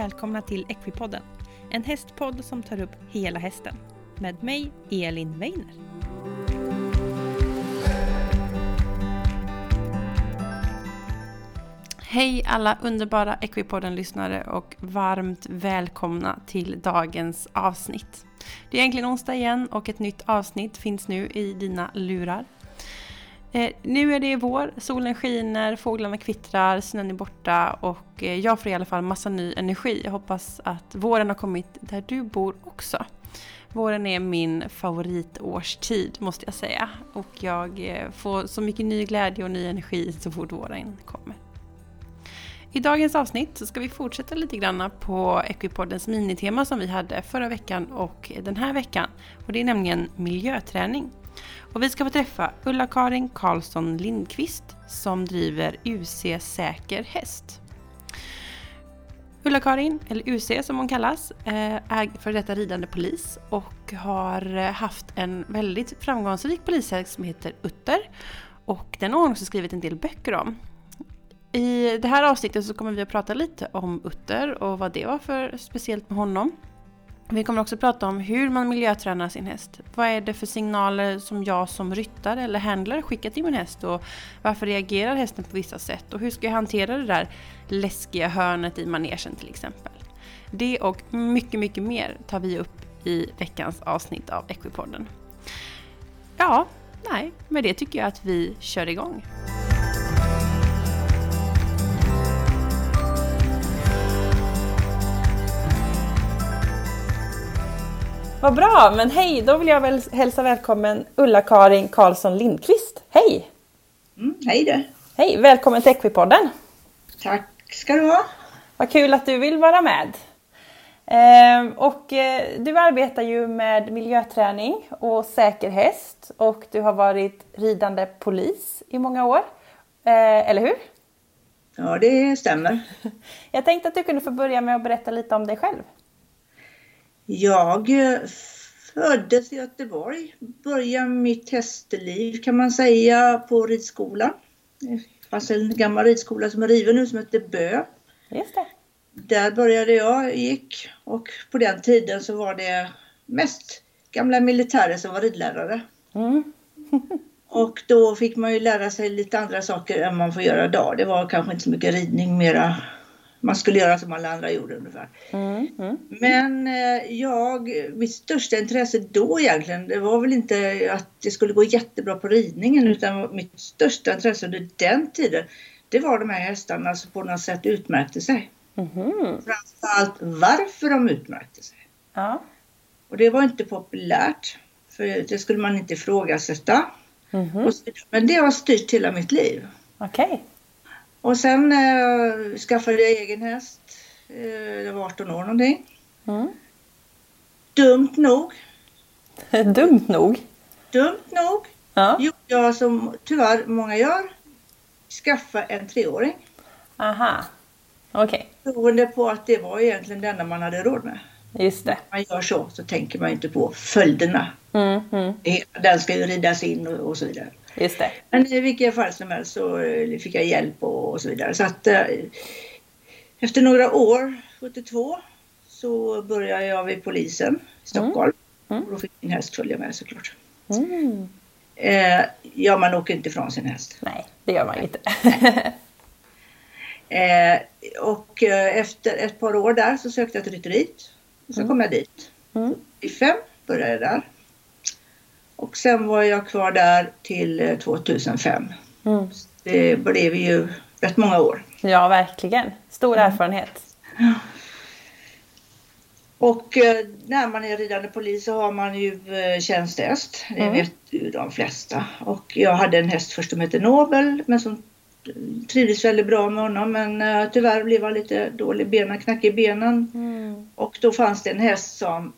välkomna till Equipodden. En hästpodd som tar upp hela hästen. Med mig, Elin Weiner. Hej alla underbara Equipodden-lyssnare och varmt välkomna till dagens avsnitt. Det är egentligen onsdag igen och ett nytt avsnitt finns nu i dina lurar. Eh, nu är det vår, solen skiner, fåglarna kvittrar, snön är borta och eh, jag får i alla fall massa ny energi. Jag hoppas att våren har kommit där du bor också. Våren är min favoritårstid måste jag säga och jag eh, får så mycket ny glädje och ny energi så fort våren kommer. I dagens avsnitt så ska vi fortsätta lite grann på Equipoddens minitema som vi hade förra veckan och den här veckan. Och det är nämligen miljöträning. Och vi ska få träffa Ulla-Karin Karlsson Lindqvist som driver UC Säker Häst. Ulla-Karin, eller UC som hon kallas, eh, är för detta ridande polis och har eh, haft en väldigt framgångsrik polishäst som heter Utter. Och den har hon också skrivit en del böcker om. I det här avsnittet så kommer vi att prata lite om Utter och vad det var för speciellt med honom. Vi kommer också prata om hur man miljötränar sin häst. Vad är det för signaler som jag som ryttare eller handlare skickar till min häst och varför reagerar hästen på vissa sätt och hur ska jag hantera det där läskiga hörnet i manegen till exempel. Det och mycket, mycket mer tar vi upp i veckans avsnitt av Equipodden. Ja, nej, med det tycker jag att vi kör igång. Vad bra, men hej, då vill jag väl hälsa välkommen Ulla-Karin Karlsson Lindqvist. Hej! Mm, hej du! Hej, välkommen till Equipodden! Tack ska du ha! Vad kul att du vill vara med! Ehm, och eh, du arbetar ju med miljöträning och säker häst och du har varit ridande polis i många år. Eh, eller hur? Ja, det stämmer. Jag tänkte att du kunde få börja med att berätta lite om dig själv. Jag eh, föddes i Göteborg, började mitt hästliv kan man säga på ridskola. Det fanns en gammal ridskola som är riven nu som heter Bö. Just det. Där började jag, gick och på den tiden så var det mest gamla militärer som var ridlärare. Mm. och då fick man ju lära sig lite andra saker än man får göra idag. Det var kanske inte så mycket ridning, mera man skulle göra som alla andra gjorde ungefär. Mm, mm. Men eh, jag, mitt största intresse då egentligen, det var väl inte att det skulle gå jättebra på ridningen utan mitt största intresse under den tiden, det var de här hästarna som på något sätt utmärkte sig. Mm. Framförallt varför de utmärkte sig. Ja. Och det var inte populärt, för det skulle man inte ifrågasätta. Mm. Men det har styrt hela mitt liv. Okej. Okay. Och sen eh, skaffade jag egen häst. Eh, jag var 18 år någonting. Mm. Dumt nog. Dumt nog? Dumt nog. Ja. Gjorde jag som tyvärr många gör. Skaffa en treåring. Aha. Okej. Okay. Beroende på att det var egentligen det enda man hade råd med. Just det. När man gör så så tänker man inte på följderna. Mm, mm. Den ska ju ridas in och, och så vidare. Just det. Men i vilket fall som helst så eh, fick jag hjälp och, och så vidare. Så att eh, efter några år, 72, så började jag vid polisen i Stockholm. Mm. Och då fick min häst följa med såklart. Mm. Eh, ja, man åker inte ifrån sin häst. Nej, det gör man inte. eh, och eh, efter ett par år där så sökte jag till rytteriet. Så mm. kom jag dit. Mm. I fem började jag där. Och sen var jag kvar där till 2005. Eh, mm. Det blev ju rätt många år. Ja, verkligen. Stor mm. erfarenhet. Ja. Och eh, när man är ridande polis så har man ju eh, tjänstehäst. Det mm. vet ju de flesta. Och jag hade en häst först som hette Nobel men som trivdes väldigt bra med honom men uh, tyvärr blev han lite dålig benen, knackig i benen. Mm. Och då fanns det en häst som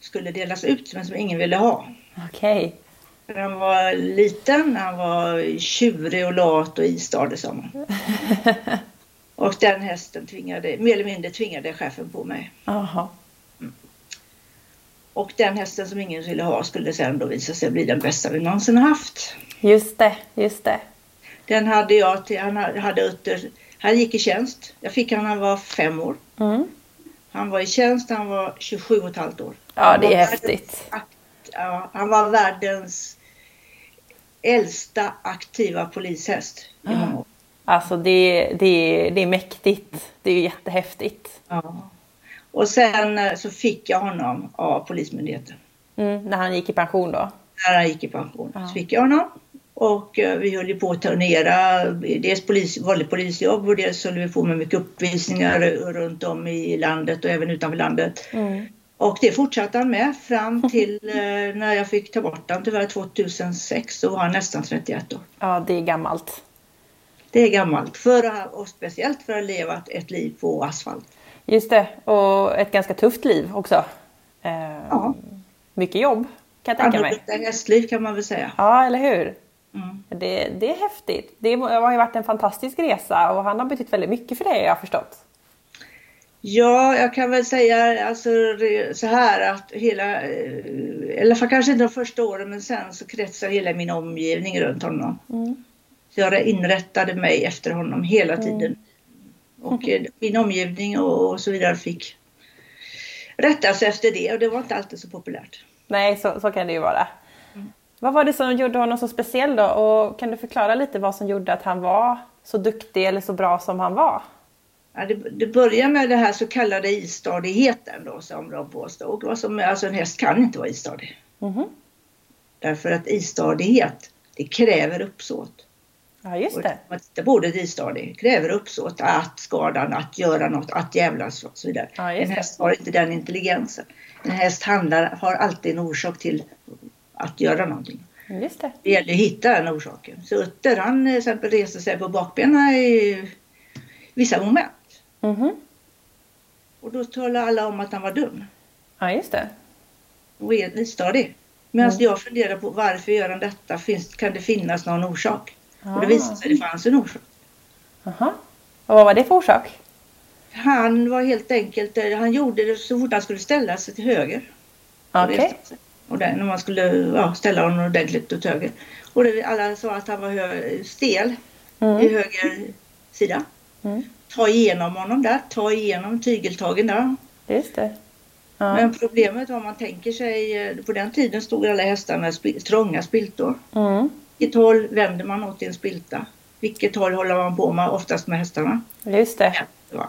skulle delas ut men som ingen ville ha. Okej. Okay. Han var liten, han var tjurig och lat och istadig sa man. och den hästen tvingade, mer eller mindre tvingade chefen på mig. Aha. Mm. Och den hästen som ingen ville ha skulle sen då visa sig bli den bästa vi någonsin haft. Just det, just det. Den hade jag till, han hade Utter Han gick i tjänst. Jag fick han när han var fem år. Mm. Han var i tjänst, han var 27 och ett halvt år. Ja, det är häftigt. Ja, han var världens äldsta aktiva polishäst i många år. Alltså det, det, det är mäktigt. Det är jättehäftigt. Ja. Och sen eh, så fick jag honom av Polismyndigheten. Mm, när han gick i pension då. När han gick i pension Ja. så fick jag honom. Och eh, vi höll ju på att turnera, dels polis, vanligt polisjobb och dels höll vi på med mycket uppvisningar runt om i landet och även utanför landet. Mm. Och det fortsatte han med fram till eh, när jag fick ta bort honom tyvärr 2006. Då var han nästan 31 år. Ja, det är gammalt. Det är gammalt. För och speciellt för att ha levat ett liv på asfalt. Just det, och ett ganska tufft liv också. Eh, Ja. Mycket jobb kan jag tänka mig. Annorlunda hästliv kan man väl säga. Ja, eller hur? Mm. Det, det är häftigt. Det har ju varit en fantastisk resa och han har betytt väldigt mycket för dig, jag har förstått. Ja, jag kan väl säga alltså, så här att hela, eh, eller för kanske inte de första åren, men sen så kretsar hela min omgivning runt honom. Mm. Så jag inrättade mig efter honom hela tiden. Och eh, min omgivning och, och så vidare fick rätta sig efter det och det var inte alltid så populärt. Nej, så, så kan det ju vara. Vad var det som gjorde honom så speciell då? Och kan du förklara lite vad som gjorde att han var så duktig eller så bra som han var? Ja, det, det börjar med det här så kallade istadigheten då som de påstod. Vad som, alltså en häst kan inte vara istadig. Mhm. Därför att istadighet, det kräver uppsåt. Ja, just Och det. om man tittar på ordet istadig, kräver uppsåt att skada, att göra något, att jävlas och så vidare. Ja, en häst har inte den intelligensen. En häst handlar, har alltid en orsak till att göra någonting. Just det. Det gäller att hitta den orsaken. Så Utter han eh, till exempel reser sig på bakbenen i vissa moment. Mhm. Och då talar alla om att han var dum Ja, just det. och istadig. Medan Mm. jag funderar på varför gör han detta? Finns, kan det finnas någon orsak? Och det Ah. visade sig att det fanns en orsak. Aha. Och vad var det för orsak? Han var helt enkelt, eh, han gjorde det så fort han skulle ställa sig till höger. Okej. Och där, när man skulle ja, ställa honom ordentligt åt höger. Och det, alla sa att han var stel i Mm. höger sida. Mm. Ta igenom honom där, ta igenom tygeltagen där. Just det. Ja. Men problemet var man tänker sig, eh, på den tiden stod alla hästar med spi, trånga spiltor. Mm. Vilket håll vänder man åt i en spilta? Vilket håll håller man på med oftast med hästarna? Just det. Det var.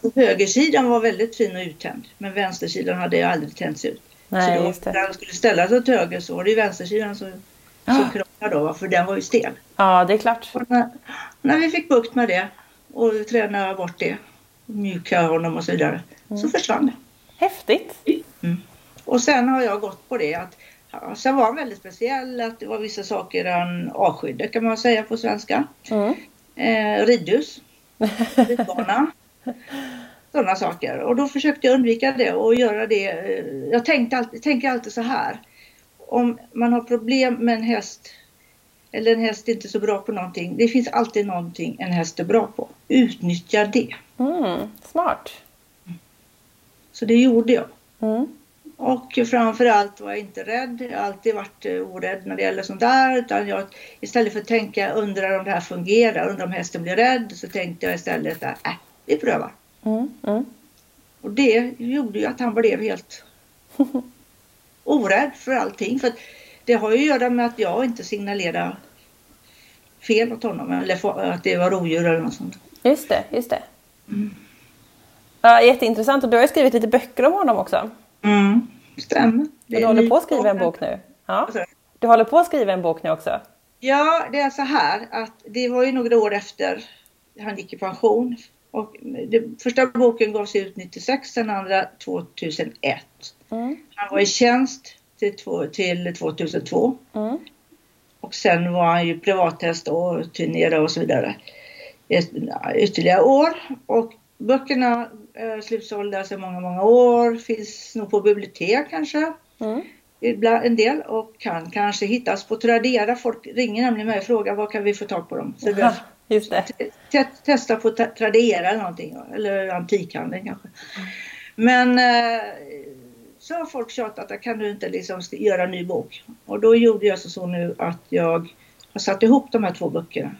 Och högersidan var väldigt fin och uttänd. Men vänstersidan hade ju aldrig tänts ut. Nej, så då, när det. han skulle ställa sig åt höger så var det ju vänstersidan som, som krånglade då. För den var ju stel. Ja, det är klart. Och när, när vi fick bukt med det och tränade bort det. Mjuka honom och så vidare. Mm. Så försvann det. Häftigt. Och sen har jag gått på det att ja, sen var han väldigt speciell. Att det var vissa saker han avskydde kan man säga på svenska. Mm. Eh, ridhus, ridbana. Sådana saker. Och då försökte jag undvika det och göra det. eh, Jag tänkte alltid, tänker alltid så här. Om man har problem med en häst eller en häst är inte så bra på någonting. Det finns alltid någonting en häst är bra på. Utnyttja det. Mm. Smart. Så det gjorde jag. Mm. Och framförallt var jag inte rädd. Jag har alltid varit eh, orädd när det gäller sånt där. Utan jag, istället för att tänka, undrar om det här fungerar, undrar om hästen blir rädd. Så tänkte jag istället att äh, vi prövar. Mm. Mm. Och det gjorde ju att han blev helt orädd för allting. För det har ju att göra med att jag inte signalerade fel åt honom. Eller att det var rovdjur eller något sånt. Just det, just det. Mm. Ja, jätteintressant. Och du har ju skrivit lite böcker om honom också. Mm, stämmer. Det du håller på att skriva en bok nu. Ja. Du håller på att skriva en bok nu också. Ja, det är så här att det var ju några år efter han gick i pension. Och det, första boken gavs ut 96, den andra 2001. Mm. Han var i tjänst till, två, till 2002 Mm. och sen var han ju privathäst och turnerade och så vidare ett, ytterligare år. Och böckerna är slutsålda sedan många, många år. Finns nog på bibliotek kanske Mm. ibland en del och kan kanske hittas på Tradera. Folk ringer nämligen mig och frågar var kan vi få tag på dem. Så Ja, just det. te- te- testa på Tradera eller någonting eller antikhandeln kanske. Men eh, så har folk tjatat att kan du inte liksom göra en ny bok? Och då gjorde jag så, så nu att jag har satt ihop de här två böckerna.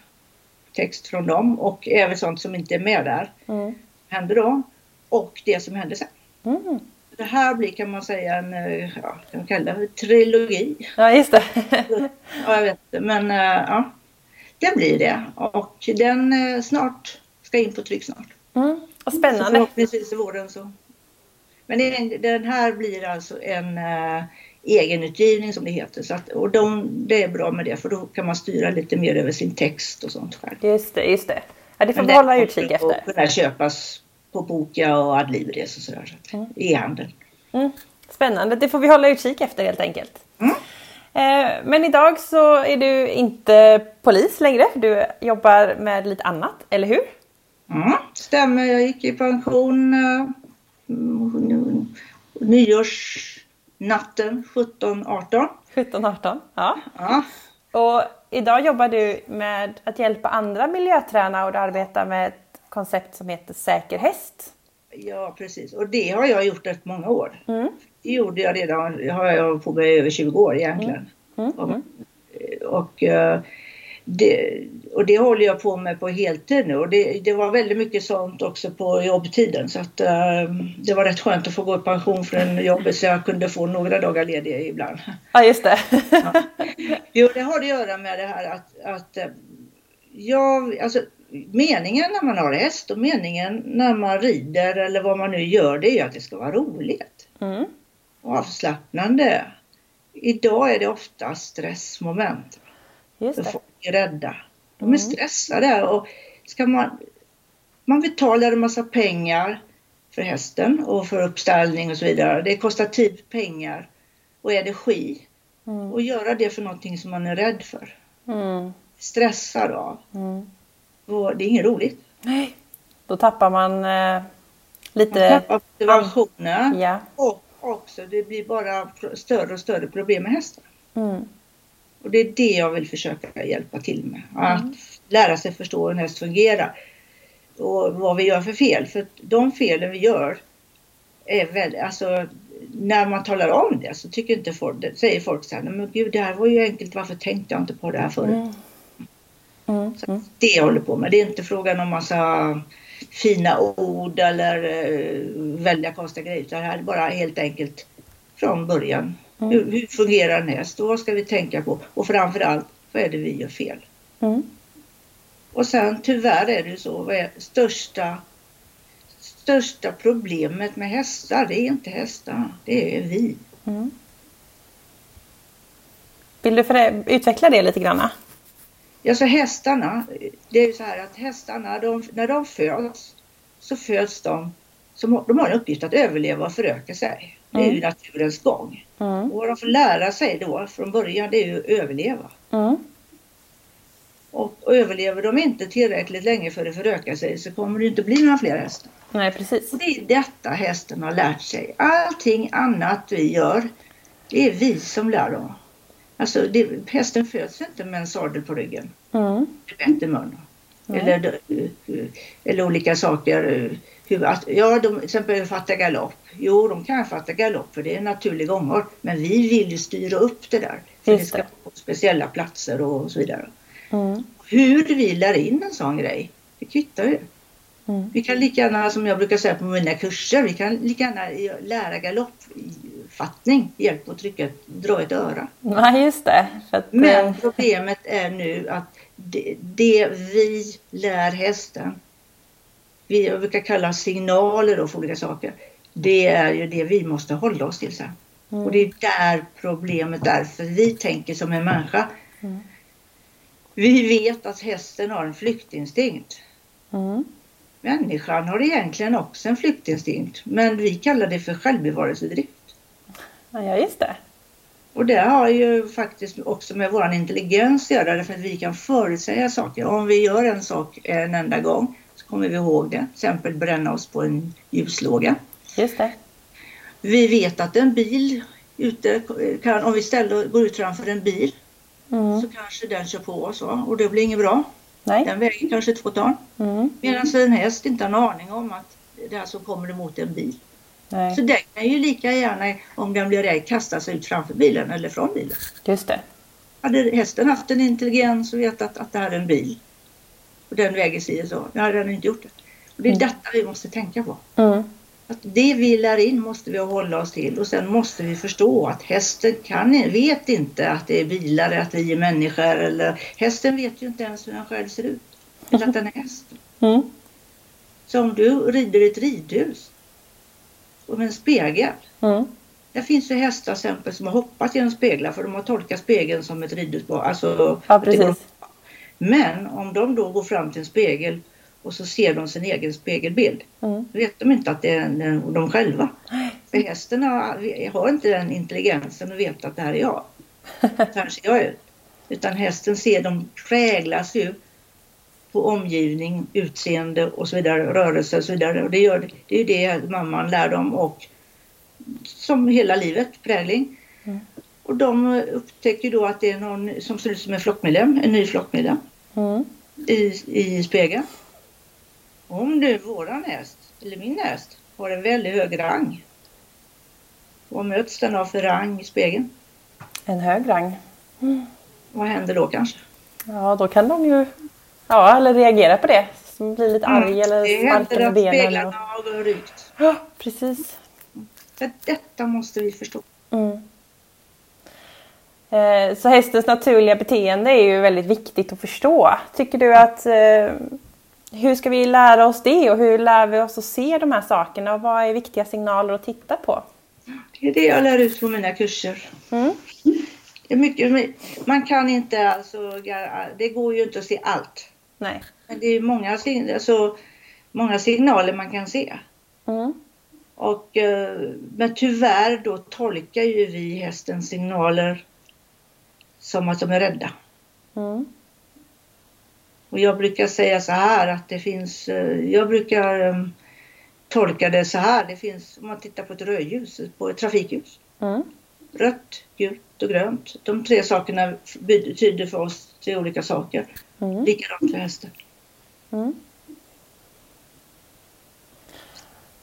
text från dem och även sånt som inte är med där. Mm. Händer då. Och det som händer sen. Mm. Det här blir kan man säga en, eh, ja, jag kallar det trilogi. Ja, just det. Ja, jag vet inte, men eh, ja. Det blir det. Och den eh, snart ska in på tryck snart. Mm. Och Så spännande. förhoppningsvis i våren så. Men den här blir alltså en uh, egenutgivning som det heter. Så att, och de, det är bra med det för då kan man styra lite mer över sin text och sånt själv. Just det, just det. Ja, det får vi den hålla utkik efter. kunna köpas på Boka och Adlibris och sådär. Så Mm. E-handel. Mm. Spännande, det får vi hålla utkik efter helt enkelt. Mm. Eh, Men idag så är du inte polis längre, du jobbar med lite annat, eller hur? Mm, stämmer, jag gick i pension uh, nyårsnatten 17-18. 17-18, ja. Ja, Och idag jobbar du med att hjälpa andra miljöträna och du arbetar med ett koncept som heter Säker häst. ja, precis. Och det har jag gjort rätt många år. Mm. Det gjorde jag redan, det har jag på i över 20 år egentligen. Mm. Och, Mm. och, eh, det, och det håller jag på med på heltid nu. Och det, det var väldigt mycket sånt också på jobbtiden. Så att, eh, det var rätt skönt att få gå i pension från jobbet så jag kunde få några dagar lediga ibland. Ja, just det. Jo, det har att göra med det här att, att eh, jag, alltså, meningen när man har häst och meningen när man rider eller vad man nu gör det är ju att det ska vara roligt Mm. och avslappnande. Idag är det ofta stressmoment. Just det. Är rädda. De Mm. är stressade och ska man, man betalar en massa pengar för hästen och för uppställning och så vidare. Det kostar tid, pengar och energi. Mm. Och göra det för någonting som man är rädd för. Mm. Stressad av. Mm. Och det är inget roligt. Nej. Då tappar man eh, Man lite... tappar motivationen Ja. och också det blir bara större och större problem med hästen. Mm. Och det är det jag vill försöka hjälpa till med. Att lära sig förstå hur en häst fungerar. Och vad vi gör för fel. För de felen vi gör är väl, alltså när man talar om det så tycker inte folk, säger folk så här, "Nej, men gud det här var ju enkelt, varför tänkte jag inte på det här förut? Mm. Mm. Så Mm. det jag håller på med. Det är inte frågan om massa fina ord eller uh, välja konstiga grejer. Utan det här är bara helt enkelt från början. Mm. Hur, hur fungerar en häst och vad ska vi tänka på? Och framförallt, vad är det vi gör fel? Mm. Och sen tyvärr är det så, vad är största, största problemet med hästar? Det är inte hästarna, det är vi. Mm. Vill du förä- utveckla det lite grann? Alltså hästarna, det är ju så här att hästarna, de, när de föds så föds de, som, de har en uppgift att överleva och föröka sig. Det är ju naturens gång. Mm. Och vad de får lära sig då från början det är ju att överleva. Mm. Och, och överlever de inte tillräckligt länge för att föröka sig så kommer det inte bli några fler hästar. Nej, precis. Och det är detta hästen har lärt sig. Allting annat vi gör, det är vi som lär dem. Alltså det, hästen föds inte med en sadel på ryggen. Mm. Bett i mun. Nej. Eller, eh, eller olika saker. Hur, att, ja, de, till exempel fatta galopp. Jo, de kan fatta galopp för det är en naturlig gångart. Men vi vill ju styra upp det där. För Just det ska på speciella platser och så vidare. Mm. Hur vi lär in en sån grej, det kvittar ju. Mm. Vi kan lika gärna, som jag brukar säga på mina kurser, vi kan lika gärna lära galoppfattning, hjälp att trycka, dra ett öra. Nej, just det. Att, Men eh, problemet är nu att det, det vi lär hästen, vi brukar kalla signaler då för olika saker, det är ju det vi måste hålla oss till sen. Mm. Och det är där problemet är, för vi tänker som en människa. Mm. Vi vet att hästen har en flyktinstinkt. Mm. Människan har egentligen också en flyktinstinkt, men vi kallar det för självbevarelsedrift. Ja, just det. Och det har ju faktiskt också med våran intelligens att göra, för att vi kan förutsäga saker. Om vi gör en sak en enda gång så kommer vi ihåg det. Till exempel bränna oss på en ljuslåga. Just det. Vi vet att en bil ute kan, om vi ställer, går ut framför en bil Mm. så kanske den kör på oss och det blir inget bra. Nej. Den väger kanske två ton. Mm. Medan en häst inte har en aning om att det här som kommer emot en bil. Nej. Så den kan ju lika gärna, om den blir rädd, kasta sig ut framför bilen eller från bilen. Just det. Hade hästen haft en intelligens och vetat att det här är en bil och den väger si och så. Nu hade den inte gjort det. Och det är Mm. detta vi måste tänka på. Mm. Att det vi lär in måste vi hålla oss till och sen måste vi förstå att hästen kan, vet inte att det är bilar, att vi är människor eller hästen vet ju inte ens hur den själv ser ut. Eller att den är häst. Mm. Så om du rider i ett ridhus och med en spegel. Mm. Det finns ju hästar exempel som har hoppat genom speglar för de har tolkat spegeln som ett ridhus. Alltså, Ja, precis. Men om de då går fram till en spegel och så ser de sin egen spegelbild. Mm. Då vet de inte att det är de själva. För hästen har, har inte den intelligensen att veta att det här är jag. Så här ser jag ut. Utan hästen ser, de präglas ju på omgivning, utseende och så vidare, rörelse och så vidare. Och det, gör, det är ju det mamman lär dem och som hela livet, prägling. Mm. Och de upptäcker då att det är någon som ser ut som en flockmedlem, en ny flockmedlem Mm. i, i spegeln. Om nu våran häst, eller min häst, har en väldigt hög rang. Vad möts den av för rang i spegeln? En hög rang. Vad händer då kanske? Ja, då kan de ju ja, eller reagera på det. Som blir lite arg Mm, eller det sparka händer med att benen. speglarna Och... har rykt. Ja, precis. Detta måste vi förstå. Eh, Så hästens naturliga beteende är ju väldigt viktigt att förstå. Tycker du att eh, hur ska vi lära oss det och hur lär vi oss att se de här sakerna och vad är viktiga signaler att titta på? Det är det jag lär ut på mina kurser. Mm. Det är mycket, man kan inte alltså, det går ju inte att se allt. Nej. Men det är många, alltså, många signaler man kan se. Mm. Och, eh, men tyvärr då tolkar ju vi hästens signaler som att de är rädda. Mm. Och jag brukar säga så här att det finns, eh, jag brukar eh, tolka det så här. Det finns, om man tittar på ett rödljus, på ett trafikljus. Mm. Rött, gult och grönt. De tre sakerna betyder för oss tre olika saker. Mm. Likadant för hästen. Mm.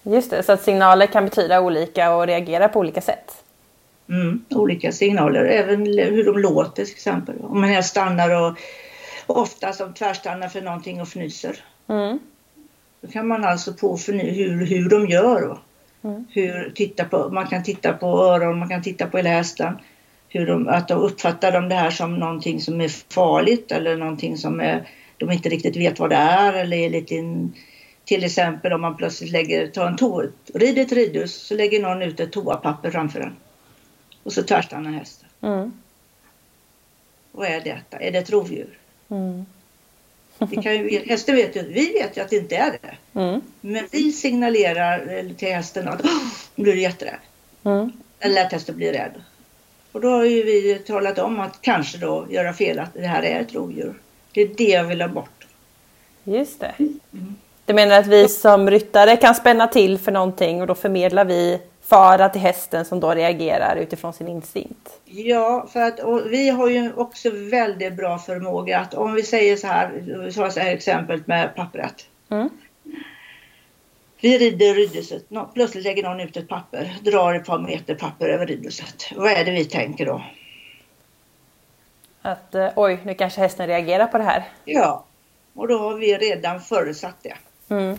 Just det, så att signaler kan betyda olika och reagera på olika sätt. Mm, olika signaler, även hur de låter till exempel. Om en häst stannar och, och ofta som tvärstannar för någonting och fnyser. Mm. Då kan man alltså på hur, hur de gör. Mm. Hur, titta på, man kan titta på öron, man kan titta på hela hästen. Hur de, att de uppfattar de det här som någonting som är farligt eller någonting som är, de inte riktigt vet vad det är eller är lite in, till exempel om man plötsligt lägger, tar en toa, rider ett ridhus så lägger någon ut ett toapapper framför den. Och så tvärstannar hästen. Mm. Vad är detta? Är det ett rovdjur? Mm. Vi kan ju, hästen vet ju, vi vet ju att det inte är det. Mm. Men vi signalerar eh, till hästen att "Åh, nu blir du jätterädd. Mm. Eller att hästen blir rädd. Och då har ju vi talat om att kanske då göra fel att det här är ett rovdjur. Det är det jag vill ha bort. Just det. Du menar att vi som ryttare kan spänna till för någonting och då förmedlar vi fara till hästen som då reagerar utifrån sin instinkt? Ja, för att vi har ju också väldigt bra förmåga att om vi säger så här, så här exemplet med pappret. Mm. Vi rider ridhuset, plötsligt lägger någon ut ett papper, drar ett par meter papper över ridhuset. Vad är det vi tänker då? Att eh, oj, nu kanske hästen reagerar på det här. Ja, och då har vi redan förutsatt det. Mm.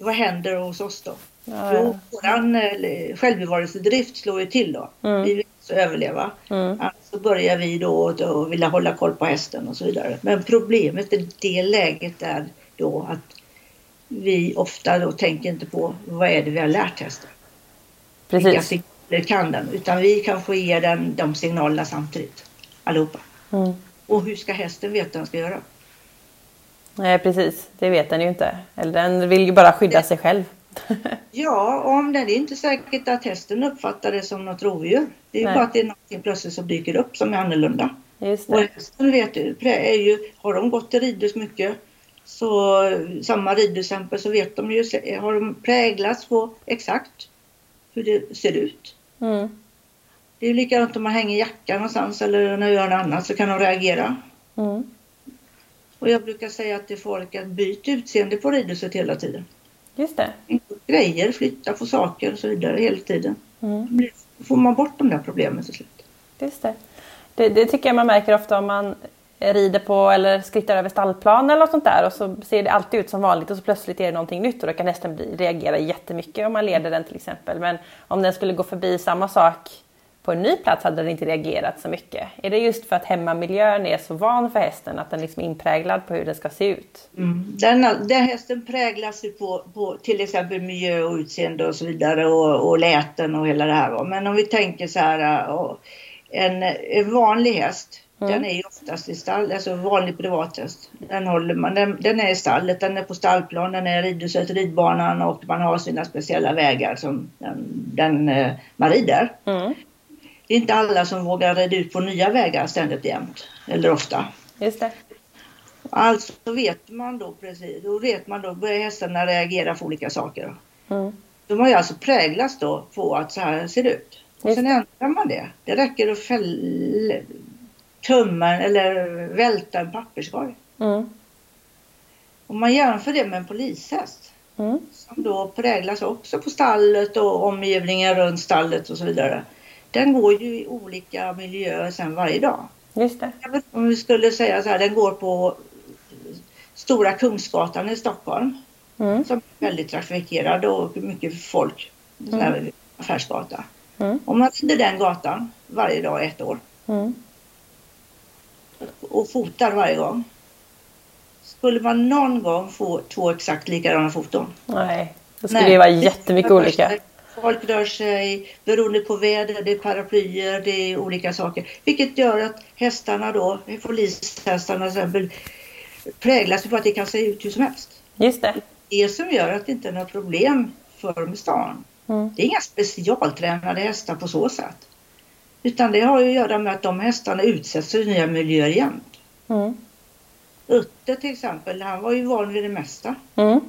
Vad händer hos oss då? Ja, Jo, ja. våran eh, självbevarelsedrift slår ju till då. Mm. Vi vill överleva. Mm. Så börjar vi då att vilja hålla koll på hästen och så vidare. Men problemet i det läget är då att vi ofta då tänker inte på vad är det vi har lärt hästen. Vilka Precis. signaler kan den? Utan vi kanske ger den de signalerna samtidigt. Allihopa. Mm. Och hur ska hästen veta vad den ska göra? Nej, precis. Det vet den ju inte. Eller den vill ju bara skydda sig själv. Ja, om det, det är inte säkert att hästen uppfattar det som något rovdjur. Det är ju bara att det är någonting plötsligt som dyker upp som är annorlunda. Just Och det. hästen vet är ju, har de gått till ridhus mycket så samma ridhusexempel så vet de ju, har de präglats på exakt hur det ser ut. Mm. Det är likadant om man hänger jackan någonstans eller när gör något annat så kan de reagera. Mm. Och jag brukar säga till folk att byt utseende på ridhuset hela tiden. Just det. Grejer, flytta på saker och så vidare hela tiden. Mm. Då får man bort de där problemen till slut. Just det. Det, det tycker jag man märker ofta om man rider på eller skrittar över stallplan eller något sånt där och så ser det alltid ut som vanligt och så plötsligt är det någonting nytt och då kan hästen reagera jättemycket om man leder den till exempel. Men om den skulle gå förbi samma sak på en ny plats hade den inte reagerat så mycket. Är det just för att hemmamiljön är så van för hästen att den liksom är inpräglad på hur den ska se ut? Mm. Den, den hästen präglas ju på, på till exempel miljö och utseende och så vidare och, och läten och hela det här. Men om vi tänker så här, en, en vanlig häst Mm. Den är ju oftast i stall, alltså vanlig privathäst. Den, håller man, den, den, är i stallet, den är på stallplan, den är i ridhuset, ridbanan och man har sina speciella vägar som den, den eh, man rider. Mm. Det är inte alla som vågar rida ut på nya vägar ständigt jämt, eller ofta. Just det. Alltså vet man då precis, då vet man då börjar hästarna reagera på olika saker. Mm. De har ju alltså präglats då på att så här ser det ut. Och sen ändrar man det. Det räcker att fälla tummen eller välta en papperskorg. Mm. Om man jämför det med en polishäst mm. som då präglas också på stallet och omgivningen runt stallet och så vidare. Den går ju i olika miljöer sen varje dag. Just det. Om vi skulle säga så här, den går på Stora Kungsgatan i Stockholm. Mm. Som är väldigt trafikerad och mycket folk. Mm. affärsgata. Mm. Om man rider den gatan varje dag ett år. Mm och fotar varje gång. Skulle man någon gång få två exakt likadana foton? Nej, då skulle Nej. det vara jättemycket olika. Folk rör sig beroende på väder, det är paraplyer, det är olika saker. Vilket gör att hästarna då, polishästarna till exempel, präglas på att det kan se ut hur som helst. Just det. Det som gör att det inte är några problem för dem i stan. Mm. Det är inga specialtränade hästar på så sätt. Utan det har ju att göra med att de hästarna utsätts för nya miljöer jämt. Mm. Utte till exempel, han var ju van vid det mesta. Mm.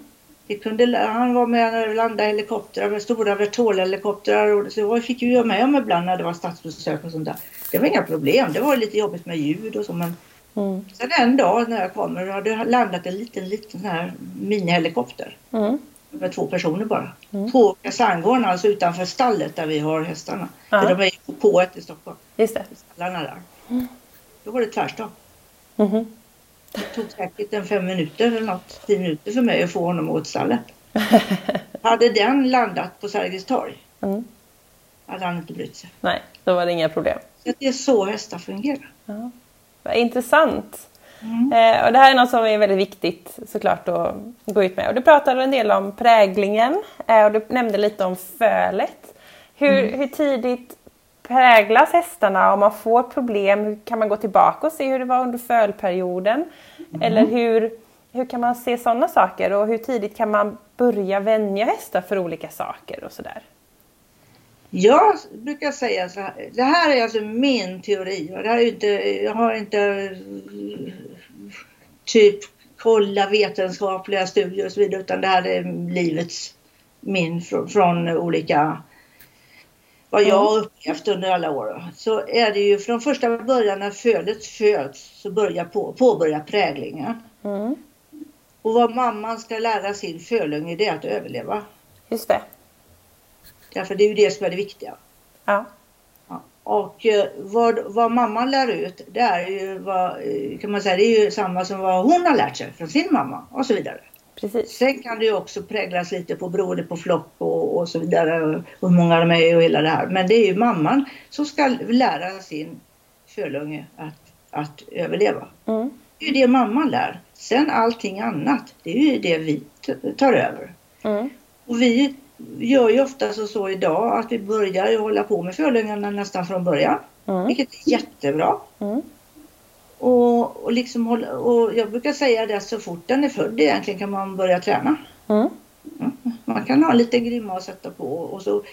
Det kunde, han var med när det landade helikoptrar, stora Vertol-helikoptrar och så fick ju jag med om ibland när det var statsbesök och sånt där. Det var inga problem, det var lite jobbigt med ljud och så men mm. Sen en dag när jag kommer hade landat en liten, liten sån här minihelikopter. Mm med två personer bara. Mm. På kaserngården, alltså utanför stallet där vi har hästarna. Ja. För de är på K1 i Stockholm. Just det. Stallarna där. Mm. Då var det tvärstopp. Mm. Det tog säkert en fem minuter eller något, tio minuter för mig att få honom åt stallet. hade den landat på Sergels torg mm. hade han inte brytt sig. Nej, då var det inga problem. Så det är så hästar fungerar. Ja. Vad intressant. Mm. Eh, och det här är något som är väldigt viktigt såklart att gå ut med. Och du pratade en del om präglingen eh, och du nämnde lite om fölet. Hur, mm. hur tidigt präglas hästarna? Om man får problem, kan man gå tillbaka och se hur det var under fölperioden? Mm. Eller hur, hur kan man se sådana saker och hur tidigt kan man börja vänja hästar för olika saker och sådär? Jag brukar säga så här, det här är alltså min teori. Det här är inte, jag har inte typ kolla vetenskapliga studier och så vidare utan det här är livets min från, från olika vad jag har upplevt under alla år. Så är det ju från första början när fölet föds så börjar på, påbörja präglingen. Mm. Och vad mamman ska lära sin fölunge det är att överleva. Just det. Därför det är ju det som är det viktiga. Ja. ja. Och eh, vad, vad mamman lär ut, det är ju vad, eh, kan man säga, det är ju samma som vad hon har lärt sig från sin mamma och så vidare. Precis. Sen kan det ju också präglas lite på beroende på flock och, och så vidare och hur många de är och hela det här. Men det är ju mamman som ska lära sin fölunge att, att överleva. Mm. Det är ju det mamman lär. Sen allting annat, det är ju det vi tar över. Mm. Och vi gör ju ofta så, så idag att vi börjar hålla på med fölungarna nästan från början. Mm. Vilket är jättebra. Mm. Och, och, liksom och jag brukar säga det så fort den är född egentligen kan man börja träna. Mm. mm. Man kan ha lite grimma att sätta på och så.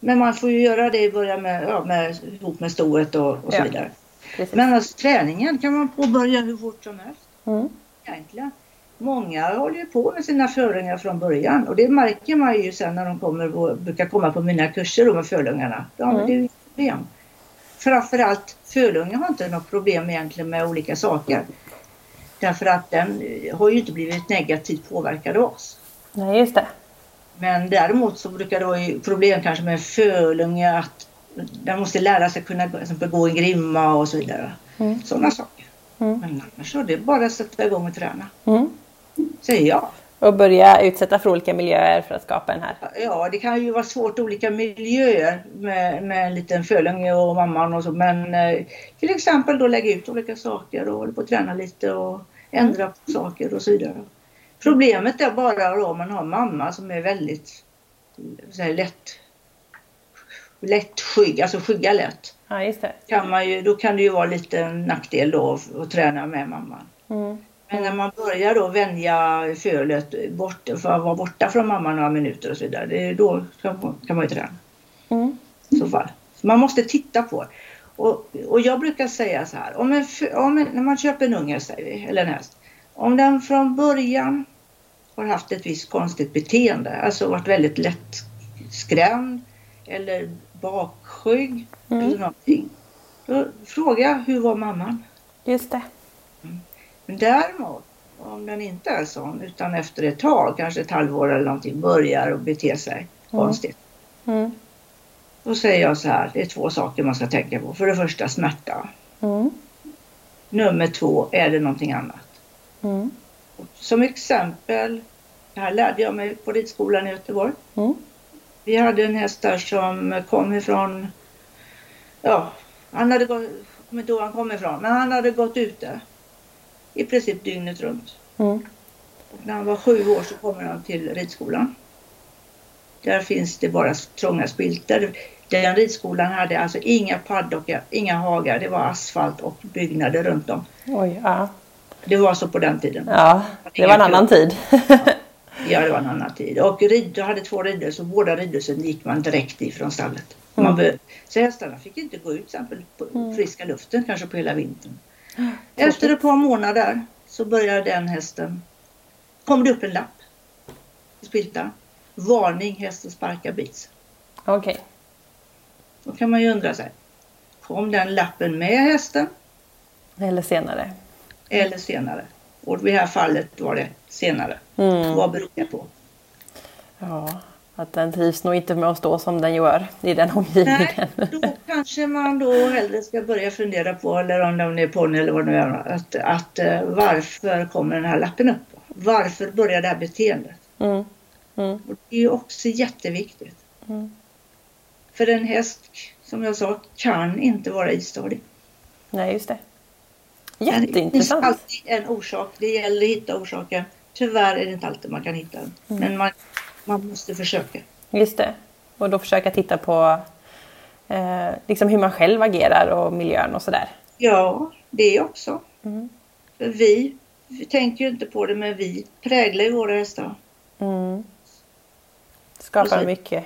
Men man får ju göra det i början med, ja, med, ihop med stoet och, och så ja. vidare. Precis. Men alltså, träningen kan man påbörja hur fort som helst. Mm. Egentligen. Många håller ju på med sina förungar från början och det märker man ju sen när de kommer, brukar komma på mina kurser då med förungarna. Ja, mm. det är ju problem. Framförallt fölungar har inte något problem egentligen med olika saker. Därför att den har ju inte blivit negativt påverkad av oss. Nej, just det. Men däremot så brukar det vara problem kanske med en fölunge att den måste lära sig kunna gå en grimma och så vidare. Mm. Sådana saker. Mm. Men annars så det är bara att sätta igång och träna. Mm. Säger jag. Och börja utsätta för olika miljöer för att skapa den här? Ja, det kan ju vara svårt olika miljöer med, med en liten fölunge och mamman och så. Men eh, till exempel då lägga ut olika saker och hålla på att träna lite och ändra på saker och så vidare. Problemet är bara då om man har mamma som är väldigt så här, lätt, lätt skygg, alltså skygga lätt. Ja, just det. Kan man ju, då kan det ju vara lite nackdel då att träna med mamman. Mm. Men när man börjar då vänja fölet bort, för att vara borta från mamma några minuter och så vidare, det då kan, kan man ju träna. Mm. Så fall. Så man måste titta på och, och jag brukar säga så här, om en, om en, när man köper en unge säger vi, eller en häst, om den från början har haft ett visst konstigt beteende, alltså varit väldigt lätt skrämd eller bakskygg mm. eller någonting. Då frågar jag, hur var mamman? Just det. Men däremot, om den inte är sån utan efter ett tag, kanske ett halvår eller någonting, börjar att bete sig mm. konstigt. Mm. Då säger jag så här, det är två saker man ska tänka på. För det första smärta. Mm. Nummer två, är det någonting annat? Mm. Som exempel, det här lärde jag mig på ridskolan i Göteborg. Mm. Vi hade en häst där som kom ifrån, ja, han hade gått, jag kommer ihåg var han kom ifrån, men han hade gått ute i princip dygnet runt. Mm. Och när han var sju år så kommer han till ridskolan. Där finns det bara trånga spiltor. Den ridskolan hade alltså inga paddockar, inga hagar. Det var asfalt och byggnader runt om. Oj, ja. Det var så på den tiden. Ja, det var en annan tid. ja, det var en annan tid. Och rid, hade två ridor så båda ridhusen gick man direkt ifrån stallet. Man mm. så hästarna fick inte gå ut till exempel på mm. friska luften kanske på hela vintern. Efter ett par månader så började den hästen, kom det upp en lapp i spiltan. Varning hästen sparkar bits. Okej. Okay. Då kan man ju undra sig. Kom den lappen med hästen? Eller senare. Eller senare. Och i det här fallet var det senare. Mm. Vad beror det på? Ja, att den trivs nog inte med att stå som den gör i den omgivningen. Nej, då kanske man då hellre ska börja fundera på, eller om det är ponny eller vad det nu är, att, att eh, varför kommer den här lappen upp? Varför börjar det här beteendet? Mm. Mm. Och det är ju också jätteviktigt. Mm. För en häst, som jag sa, kan inte vara istadig. Nej, just det. Jätteintressant. Det finns alltid en orsak. Det gäller att hitta orsaken. Tyvärr är det inte alltid man kan hitta den. Mm. Men man, man måste försöka. Just det. Och då försöka titta på eh, liksom hur man själv agerar och miljön och sådär. Ja, det också. Mm. Vi, vi tänker ju inte på det, men vi präglar ju våra hästar. Mm. Skapar mycket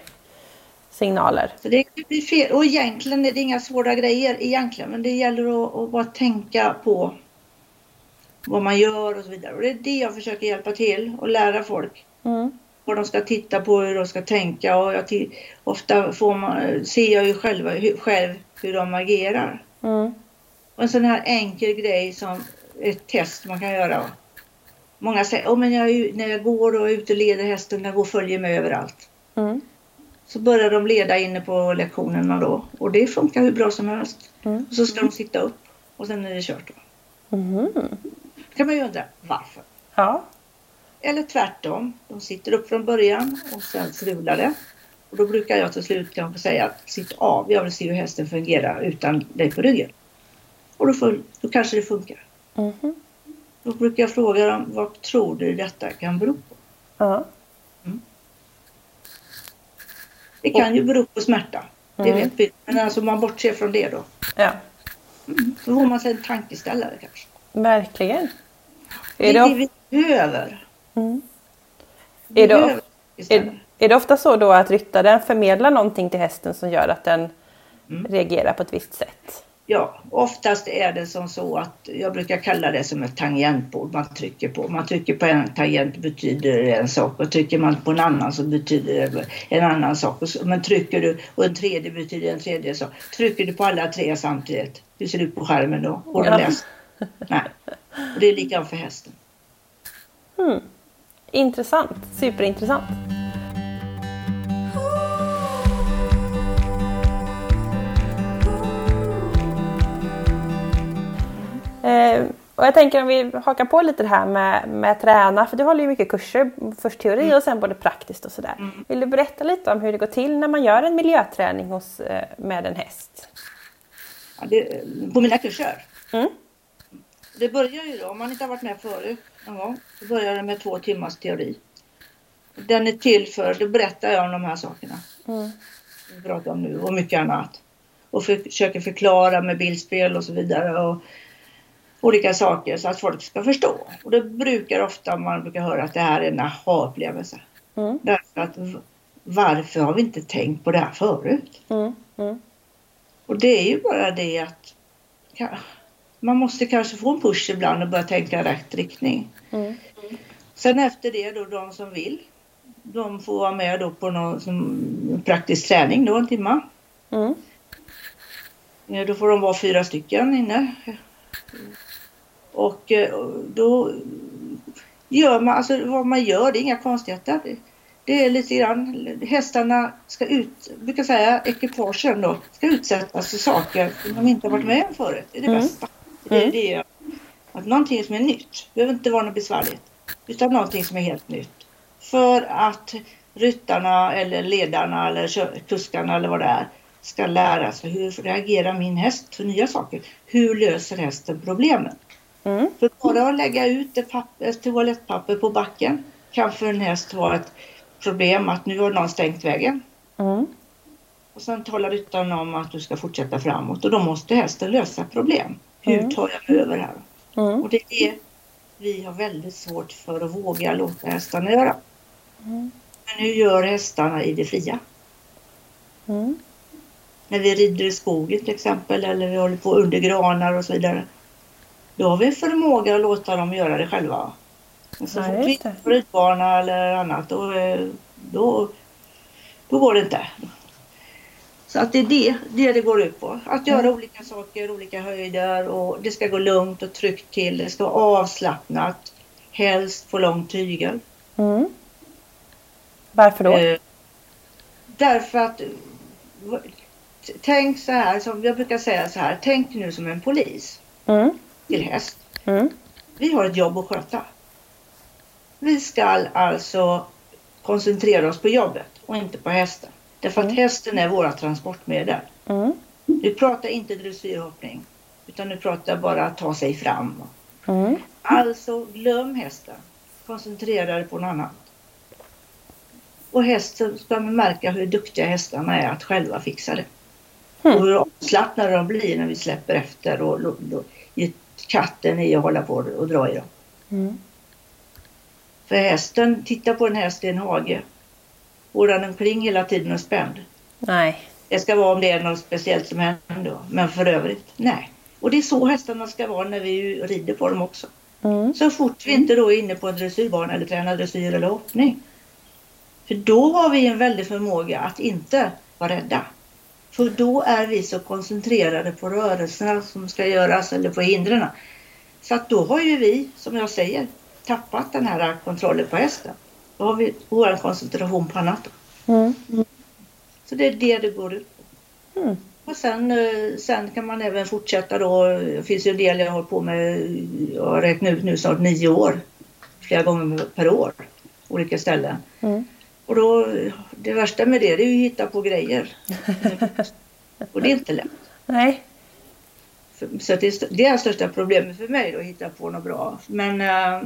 signaler. Så det blir fel. Och egentligen är det inga svåra grejer egentligen, men det gäller att, att bara tänka på vad man gör och så vidare. Och det är det jag försöker hjälpa till och lära folk. Mm. Vad de ska titta på, hur de ska tänka och jag ofta får man, ser jag ju själva, hur, själv hur de agerar. Mm. Och en sån här enkel grej som ett test man kan göra. Många säger, oh, men jag, när jag går och är ute och leder hästen, den går och följer med överallt. Mm. Så börjar de leda inne på lektionerna då och det funkar hur bra som helst. Mm. Och så ska de sitta upp och sen är det kört. Då. Mm. kan man ju undra varför. Ja. Eller tvärtom, de sitter upp från början och sen strular det. Och då brukar jag till slut kanske säga sitt av, jag vill se hur hästen fungerar utan dig på ryggen. Och då, får, då kanske det funkar. Mm. Då brukar jag fråga dem, vad tror du detta kan bero på? Ja. Mm. Det kan ju bero på smärta. Det mm. vet vi. Men alltså man bortser från det då. Ja. Mm. Då får man sig en tankeställare kanske. Verkligen. Det är det vi behöver. Mm. Är, det, är, är det ofta så då att ryttaren förmedlar någonting till hästen som gör att den mm. reagerar på ett visst sätt? Ja, oftast är det som så att jag brukar kalla det som ett tangentbord man trycker på. Man trycker på en tangent betyder det en sak och trycker man på en annan så betyder det en annan sak. Men trycker du och en tredje betyder en tredje sak. Trycker du på alla tre samtidigt, hur ser det ut på skärmen då? Läst? Nej, och det är likadant för hästen. Hmm. Intressant, superintressant. Eh, Och jag tänker om vi hakar på lite det här med, med träna, för du håller ju mycket kurser, först teori mm. och sen både praktiskt och sådär. Mm. Vill du berätta lite om hur det går till när man gör en miljöträning hos, eh, med en häst? Ja, det, på mina kurser? Mm. Det börjar ju då, om man inte har varit med förut så börjar det med två timmars teori. Den är till för, då berättar jag om de här sakerna. Mm. Vi pratar om nu och mycket annat. Och försöker förklara med bildspel och så vidare. Och olika saker så att folk ska förstå. Och det brukar ofta man brukar höra att det här är en aha-upplevelse. Mm. Därför att varför har vi inte tänkt på det här förut? Mm. Mm. Och det är ju bara det att man måste kanske få en push ibland och börja tänka rätt riktning. Mm. Sen efter det då de som vill, de får vara med då på någon praktisk träning då en timme. Mm. Då får de vara fyra stycken inne. Och eh, då gör man, alltså vad man gör, det är inga konstigheter. Det är lite grann, hästarna ska ut, brukar säga ekipagen då, ska utsättas för saker som de inte har varit med om förut. Det är det mm. bästa. Mm. det är att någonting som är nytt, det behöver inte vara något besvärligt, utan någonting som är helt nytt. För att ryttarna eller ledarna eller kuskarna eller vad det är ska lära sig hur reagerar min häst för nya saker? Hur löser hästen problemen? Mm. För bara att lägga ut ett, papper, ett toalettpapper på backen kan för en häst vara ett problem att nu har någon stängt vägen. Mm. Och sen talar ryttaren om att du ska fortsätta framåt och då måste hästen lösa problem. Hur mm. tar jag mig över här? Mm. Och det är det vi har väldigt svårt för att våga låta hästarna göra. Mm. Men hur gör hästarna i det fria? Mm. När vi rider i skogen till exempel eller vi håller på under granar och så vidare. Då har vi förmåga att låta dem göra det själva. Men så fort vi på ridbana eller annat då, då, då går det inte. Så att det är det, det det går ut på. Att göra mm. olika saker, olika höjder och det ska gå lugnt och tryggt till. Det ska vara avslappnat. Helst på lång tygel. Mm. Varför då? Eh, därför att tänk så här, som jag brukar säga så här. Tänk nu som en polis. Mm till häst. Mm. Vi har ett jobb att sköta. Vi ska alltså koncentrera oss på jobbet och inte på hästen. Därför att mm. hästen är våra transportmedel. Mm. Pratar inte dressyrhoppning utan nu pratar bara att ta sig fram. Mm. Alltså glöm hästen. Koncentrera dig på något annat. Och hästen ska märka hur duktiga hästarna är att själva fixa det. Mm. Och hur avslappnade de blir när vi släpper efter och, och katten i att hålla på och dra i dem. Mm. För hästen, titta på en häst i en hage. Går den omkring hela tiden och spänd? Nej. Det ska vara om det är något speciellt som händer då. Men för övrigt, nej. Och det är så hästarna ska vara när vi rider på dem också. Mm. Så fort vi inte då är inne på en dressyrbana eller tränar dressyr eller hoppning. För då har vi en väldig förmåga att inte vara rädda. För då är vi så koncentrerade på rörelserna som ska göras eller på hindren. Så att då har ju vi, som jag säger, tappat den här kontrollen på hästen. Då har vi vår koncentration på annat. Mm. Så det är det det går ut på. Mm. Och sen, eh, sen kan man även fortsätta då. Det finns ju en del jag har på med, jag har räknat ut nu snart nio år. Flera gånger per år. Olika ställen. Mm. Och då, det värsta med det, det är ju att hitta på grejer. och det är inte lätt. Nej. Så det är det största problemet för mig då, att hitta på något bra. Men äh,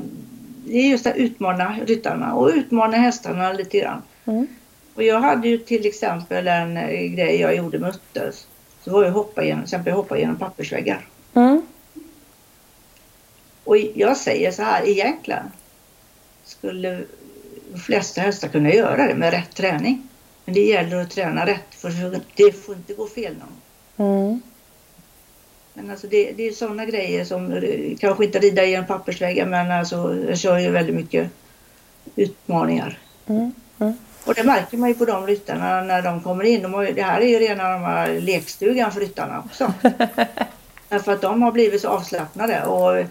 det är just att utmana ryttarna och utmana hästarna lite grann. Mm. Och jag hade ju till exempel en äh, grej jag gjorde med Utters. Så var jag hoppa genom, exempel hoppa genom pappersväggar. Mm. Och jag säger så här egentligen. Skulle de flesta hästar kunna göra det med rätt träning. Men det gäller att träna rätt för det får inte gå fel någon. Mm. Men alltså det, det är sådana grejer som kanske inte rida i en pappersvägga men alltså jag kör ju väldigt mycket utmaningar. Mm. Mm. Och det märker man ju på de ryttarna när de kommer in. De har, det här är ju rena de här lekstugan för ryttarna också. Därför att de har blivit så avslappnade och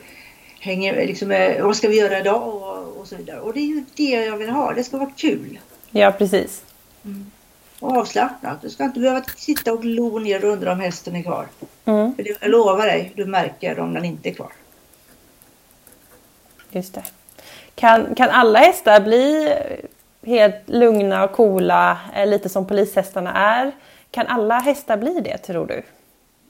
hänger liksom med, vad ska vi göra idag och, och så vidare. Och det är ju det jag vill ha, det ska vara kul. Ja precis. Mm. Och avslappnat. Du ska inte behöva sitta och glo ner och undra om hästen är kvar. Mm. För jag lovar dig, du märker om den inte är kvar. Just det. Kan, kan alla hästar bli helt lugna och coola, eh, lite som polishästarna är? Kan alla hästar bli det tror du?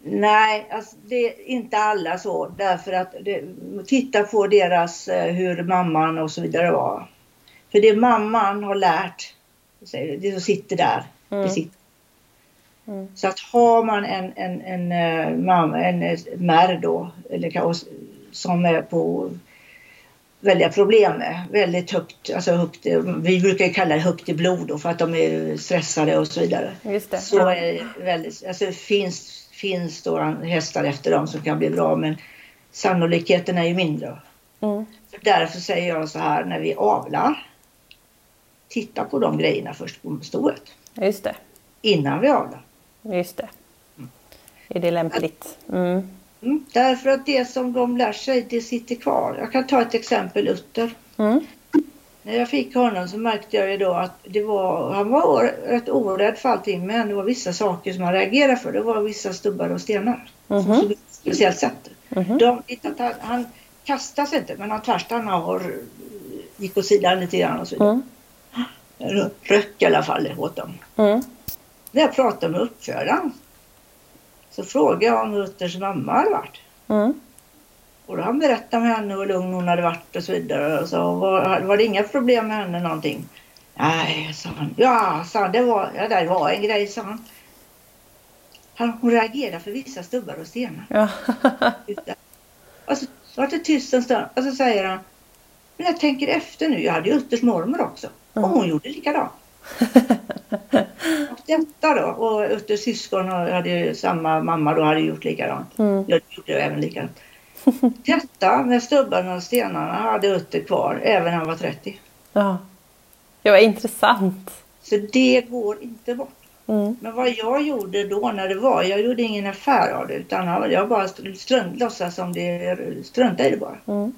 Nej, alltså det är inte alla så därför att det, titta på deras, eh, hur mamman och så vidare var. För det mamman har lärt, det som sitter där, mm. det sitter. Mm. Så att har man en, en, en, en, eh, mamma, en märr då, eller, som är på väldiga problem med. Väldigt högt, alltså högt, vi brukar kalla det högt i blod då för att de är stressade och så vidare. Just det. Så är väldigt, alltså finns, finns då hästar efter dem som kan bli bra men sannolikheten är ju mindre. Mm. Därför säger jag så här när vi avlar. Titta på de grejerna först på stoet. Just det. Innan vi avlar. Just det. Är det lämpligt? Mm. Mm, därför att det som de lär sig, det sitter kvar. Jag kan ta ett exempel, Utter. Mm. När jag fick honom så märkte jag ju då att det var, han var rätt orädd för allting men det var vissa saker som han reagerade för. Det var vissa stubbar och stenar. Mm. Som såg ett speciellt sätt. Mm. De, han, han kastas inte men han tvärstannar har gick åt sidan lite grann och så vidare. Mm. Röck i alla fall åt dem. Mm. När jag pratade med uppfödaren så frågade jag om Utters mamma hade varit. Mm. Och då han berättade med henne hur lugn hon hade varit och så vidare. Och så var, var det inga problem med henne någonting? Nej, sa han. Ja, sa han, det var, ja, det var en grej, sa han. han hon reagerade för vissa stubbar och stenar. Ja. och så var det tyst en stund och så säger han. Men jag tänker efter nu, jag hade ju Utters mormor också. Och hon gjorde likadant. och detta då, och Utters syskon hade ju samma mamma då hade gjort likadant. Mm. Jag gjorde även likadant. Detta med stubbarna och stenarna hade Utter kvar även när han var 30. Ja. Det var intressant. Så det går inte bort. Mm. Men vad jag gjorde då när det var, jag gjorde ingen affär av det utan jag bara strunt, låtsas som det, strunta i det bara. Mm.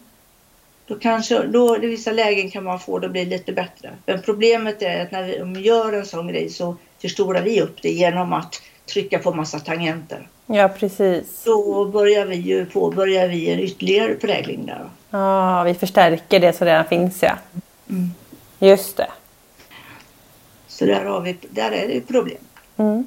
Då kanske, då i vissa lägen kan man få det att bli lite bättre. Men problemet är att när vi gör en sån grej så förstorar vi upp det genom att trycka på massa tangenter. Ja, precis. Då börjar vi ju påbörjar vi en ytterligare prägling där. Ja, vi förstärker det som redan finns ja. Mm. Just det. Så där, har vi, där är det problem. Mm.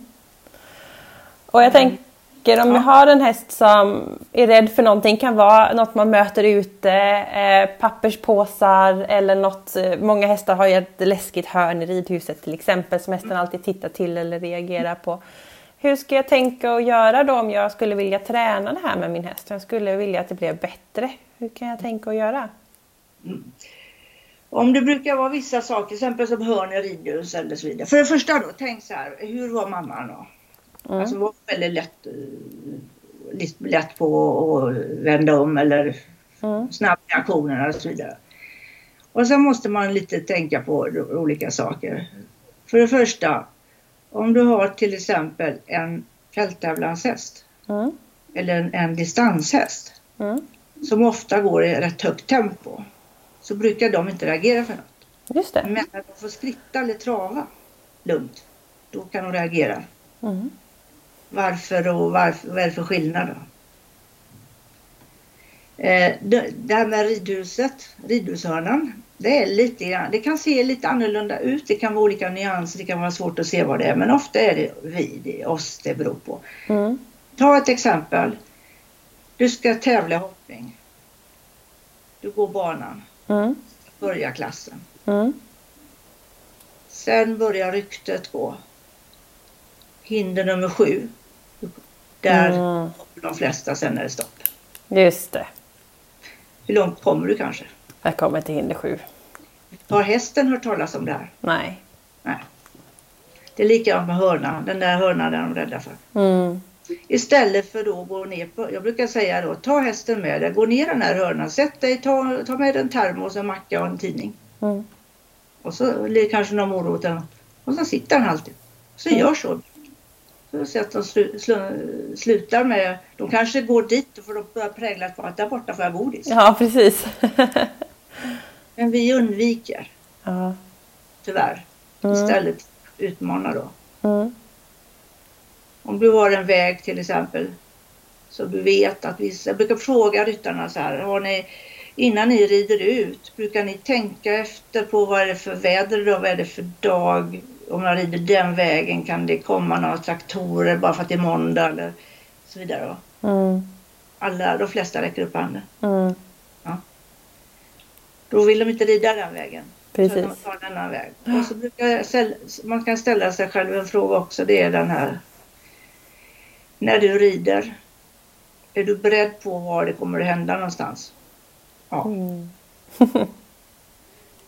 Och jag tänker tänker om ja. har en häst som är rädd för någonting, kan vara något man möter ute, eh, papperspåsar eller något. Eh, många hästar har ju ett läskigt hörn i ridhuset till exempel som hästen alltid tittar till eller reagerar på. Hur ska jag tänka och göra då om jag skulle vilja träna det här med min häst? Jag skulle vilja att det blev bättre. Hur kan jag tänka och göra? Mm. Om det brukar vara vissa saker, till exempel som hörn i ridhus eller så vidare. För det första då, tänk så här, hur var mamman då? Mm. Alltså var väldigt lätt, eh, lätt på att vända om eller mm. snabb reaktioner och så vidare. Och sen måste man lite tänka på olika saker. För det första, om du har till exempel en fälttävlanshäst mm. eller en, en distanshäst mm. som ofta går i rätt högt tempo så brukar de inte reagera för något. Just det. Men när de får skritta eller trava lugnt, då kan de reagera. Mm. Varför och varför, vad är det för skillnad då? Eh, det, här med ridhuset, ridhushörnan, det är lite det kan se lite annorlunda ut. Det kan vara olika nyanser, det kan vara svårt att se vad det är. Men ofta är det vi, det är oss det beror på. Mm. Ta ett exempel. Du ska tävla i hoppning. Du går banan. Mm. Börjar klassen. Mm. Sen börjar ryktet gå. Hinder nummer sju. Där mm. de flesta sen är det stopp. Just det. Hur långt kommer du kanske? Jag kommer till hinder sju. Har hästen hört talas om det här? Nej. Nej. Det är likadant med hörnan. Den där hörnan är de rädda för. Mm. Istället för då att gå ner på, jag brukar säga då, ta hästen med dig, gå ner den här hörnan, sätt dig, ta, ta med en termos, en macka och en tidning. Mm. Och så kanske någon morot och så sitter han alltid. Så mm. gör så. Så att de slu, slu, slutar med, de kanske går dit för de börjar präglas på att där borta får jag godis. Ja, precis. Men vi undviker. Ja. Tyvärr. Mm. Istället utmana då. Mm. Om du har en väg till exempel. Så du vet att vissa, jag brukar fråga ryttarna så här, har ni, innan ni rider ut, brukar ni tänka efter på vad är det för väder idag, vad är det för dag? Om jag rider den vägen kan det komma några traktorer bara för att det är måndag eller så vidare. Mm. Alla, de flesta räcker upp handen. Mm. Ja. Då vill de inte rida den vägen. Precis. Så de tar väg. Och så brukar ställa, man kan ställa sig själv en fråga också. Det är den här. När du rider. Är du beredd på var det kommer att hända någonstans? Ja. Mm.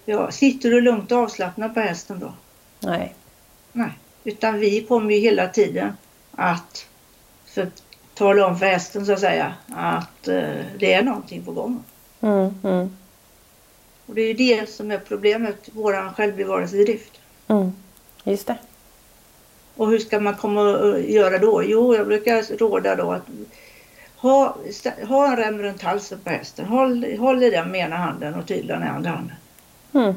ja. Sitter du lugnt och avslappnad på hästen då? Nej. Nej. Utan vi kommer ju hela tiden att för, tala om för hästen så att säga att uh, det är någonting på gång. Mm, mm. Och det är ju det som är problemet, våran självbevarelsedrift. Mm, just det. Och hur ska man komma och göra då? Jo, jag brukar råda då att ha, ha en rem runt halsen på hästen. Håll, håll i den med ena handen och tyglarna i andra handen. Mm.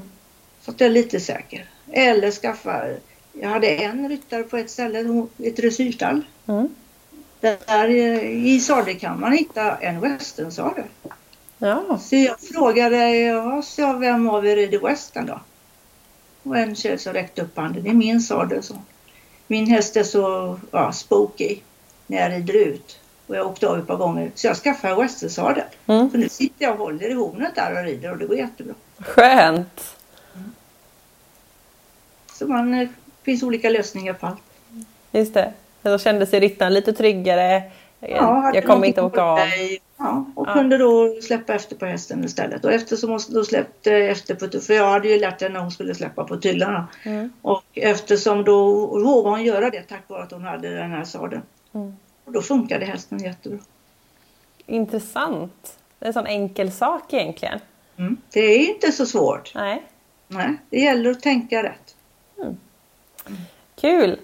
Så att jag är lite säker. Eller skaffa, jag hade en ryttare på ett ställe, ett dressyrstall. Mm. Där i sadelkammaren hittade en westernsadel. Ja. Så jag frågade, ja, så vem av er är det Western då? Och en tjej som räckte upp handen, det är min sadel så. Min häst är så ja, spooky när jag rider ut. Och jag åkte av ett par gånger. Så jag skaffade westernsadel. Mm. Så nu sitter jag och håller i hornet där och rider och det går jättebra. Skönt! Så man, det eh, finns olika lösningar på allt. Just det. Då kände sig ryttaren lite tryggare. Ja, jag kommer inte åka av. Ja, och ja. kunde då släppa efter på hästen istället. Och eftersom hon då släppte efter på för jag hade ju lärt henne när hon skulle släppa på tyglarna. Mm. Och eftersom då vågade hon göra det tack vare att hon hade den här sadeln. Mm. Och då funkade hästen jättebra. Intressant. Det är en sån enkel sak egentligen. Mm. Det är inte så svårt. Nej. Nej, det gäller att tänka rätt. Mm. Kul!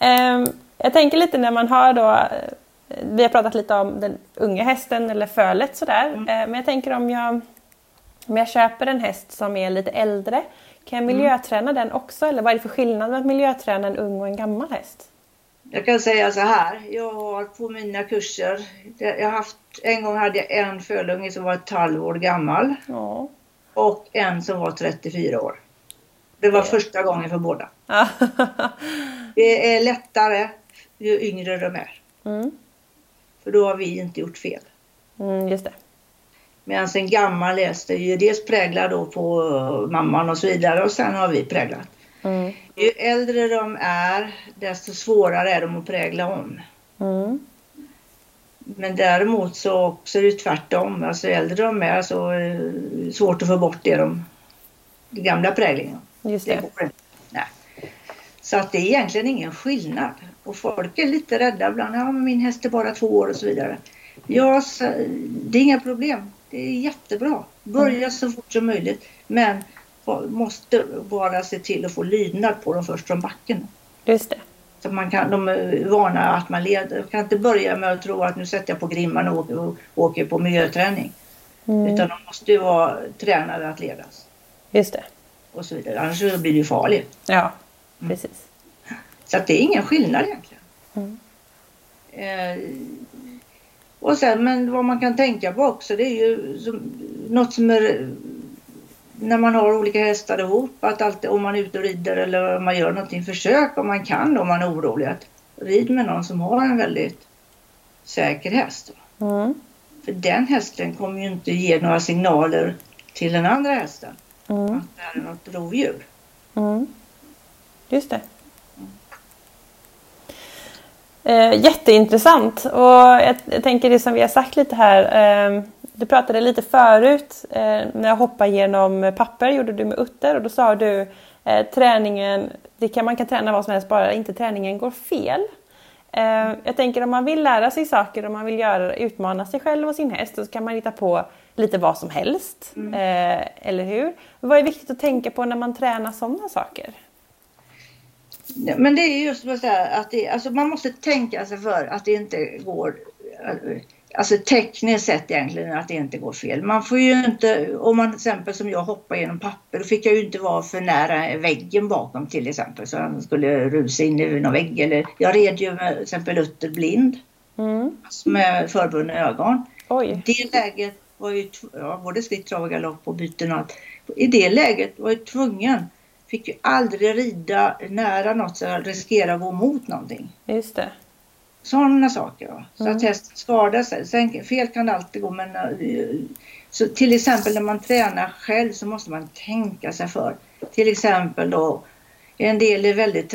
Um, jag tänker lite när man har då vi har pratat lite om den unga hästen eller fölet sådär. Mm. Eh, men jag tänker om jag, om jag köper en häst som är lite äldre, kan jag mm. miljöträna mm. den också? Eller vad är det för skillnad med att miljöträna en ung och en gammal häst? Jag kan säga så här, jag har på mina kurser, jag haft, en gång hade jag en fölunge som var ett halvår gammal. Ja. Och en som var 34 år. Det var första gången för båda. det är lättare ju yngre de är. Mm. För då har vi inte gjort fel. Mm, just det. Medan en gammal häst är ju dels präglad då på mamman och så vidare och sen har vi präglat. Mm. Ju äldre de är desto svårare är de att prägla om. Mm. Men däremot så också är det tvärtom. Alltså äldre de är så är det svårt att få bort det de, den gamla präglingen. Just det. det. Så att det är egentligen ingen skillnad. Och folk är lite rädda ibland. Ja, men min häst är bara två år och så vidare. Ja, det är inga problem. Det är jättebra. Börja mm. så fort som möjligt. Men måste bara se till att få lydnad på dem först från backen. Just det. Så man kan, de är vana att man leder. Kan inte börja med att tro att nu sätter jag på grimman och åker, och åker på miljöträning. Mm. Utan de måste ju vara tränade att ledas. Just det. Och så vidare. Annars blir det ju farligt. Ja. Precis. Så att det är ingen skillnad egentligen. Mm. Eh, och sen, men vad man kan tänka på också det är ju som, något som är när man har olika hästar ihop, att alltid, om man är ute och rider eller om man gör någonting, försök om man kan om man är orolig att rid med någon som har en väldigt säker häst. Mm. För den hästen kommer ju inte ge några signaler till den andra hästen mm. att det är något rovdjur. Mm. Just det. Eh, jätteintressant och jag, jag, tänker det som vi har sagt lite här. Eh, du pratade lite förut eh, när jag hoppade genom papper gjorde du med utter och då sa du eh, träningen, det kan, man kan träna vad som helst bara inte träningen går fel. Eh, jag tänker om man vill lära sig saker och man vill göra, utmana sig själv och sin häst så kan man hitta på lite vad som helst. Mm. Eh, eller hur? Vad är viktigt att tänka på när man tränar sådana saker? Men det är just så att det, alltså man måste tänka sig för att det inte går Alltså tekniskt sett egentligen att det inte går fel. Man får ju inte, om man till exempel som jag hoppar genom papper, då fick jag ju inte vara för nära väggen bakom till exempel så han skulle rusa in i någon vägg. Eller, jag red ju med till exempel Luther blind mm. med förbundna ögon. Oj. Det läget var ju ja, både skritt, trav och galopp och byten och allt. I det läget var jag tvungen, fick ju aldrig rida nära något så jag riskerade att gå mot någonting. Just det. Sådana saker. Ja. Så mm. att hästen skadar sig. Sen, fel kan det alltid gå men så till exempel när man tränar själv så måste man tänka sig för. Till exempel då en del är väldigt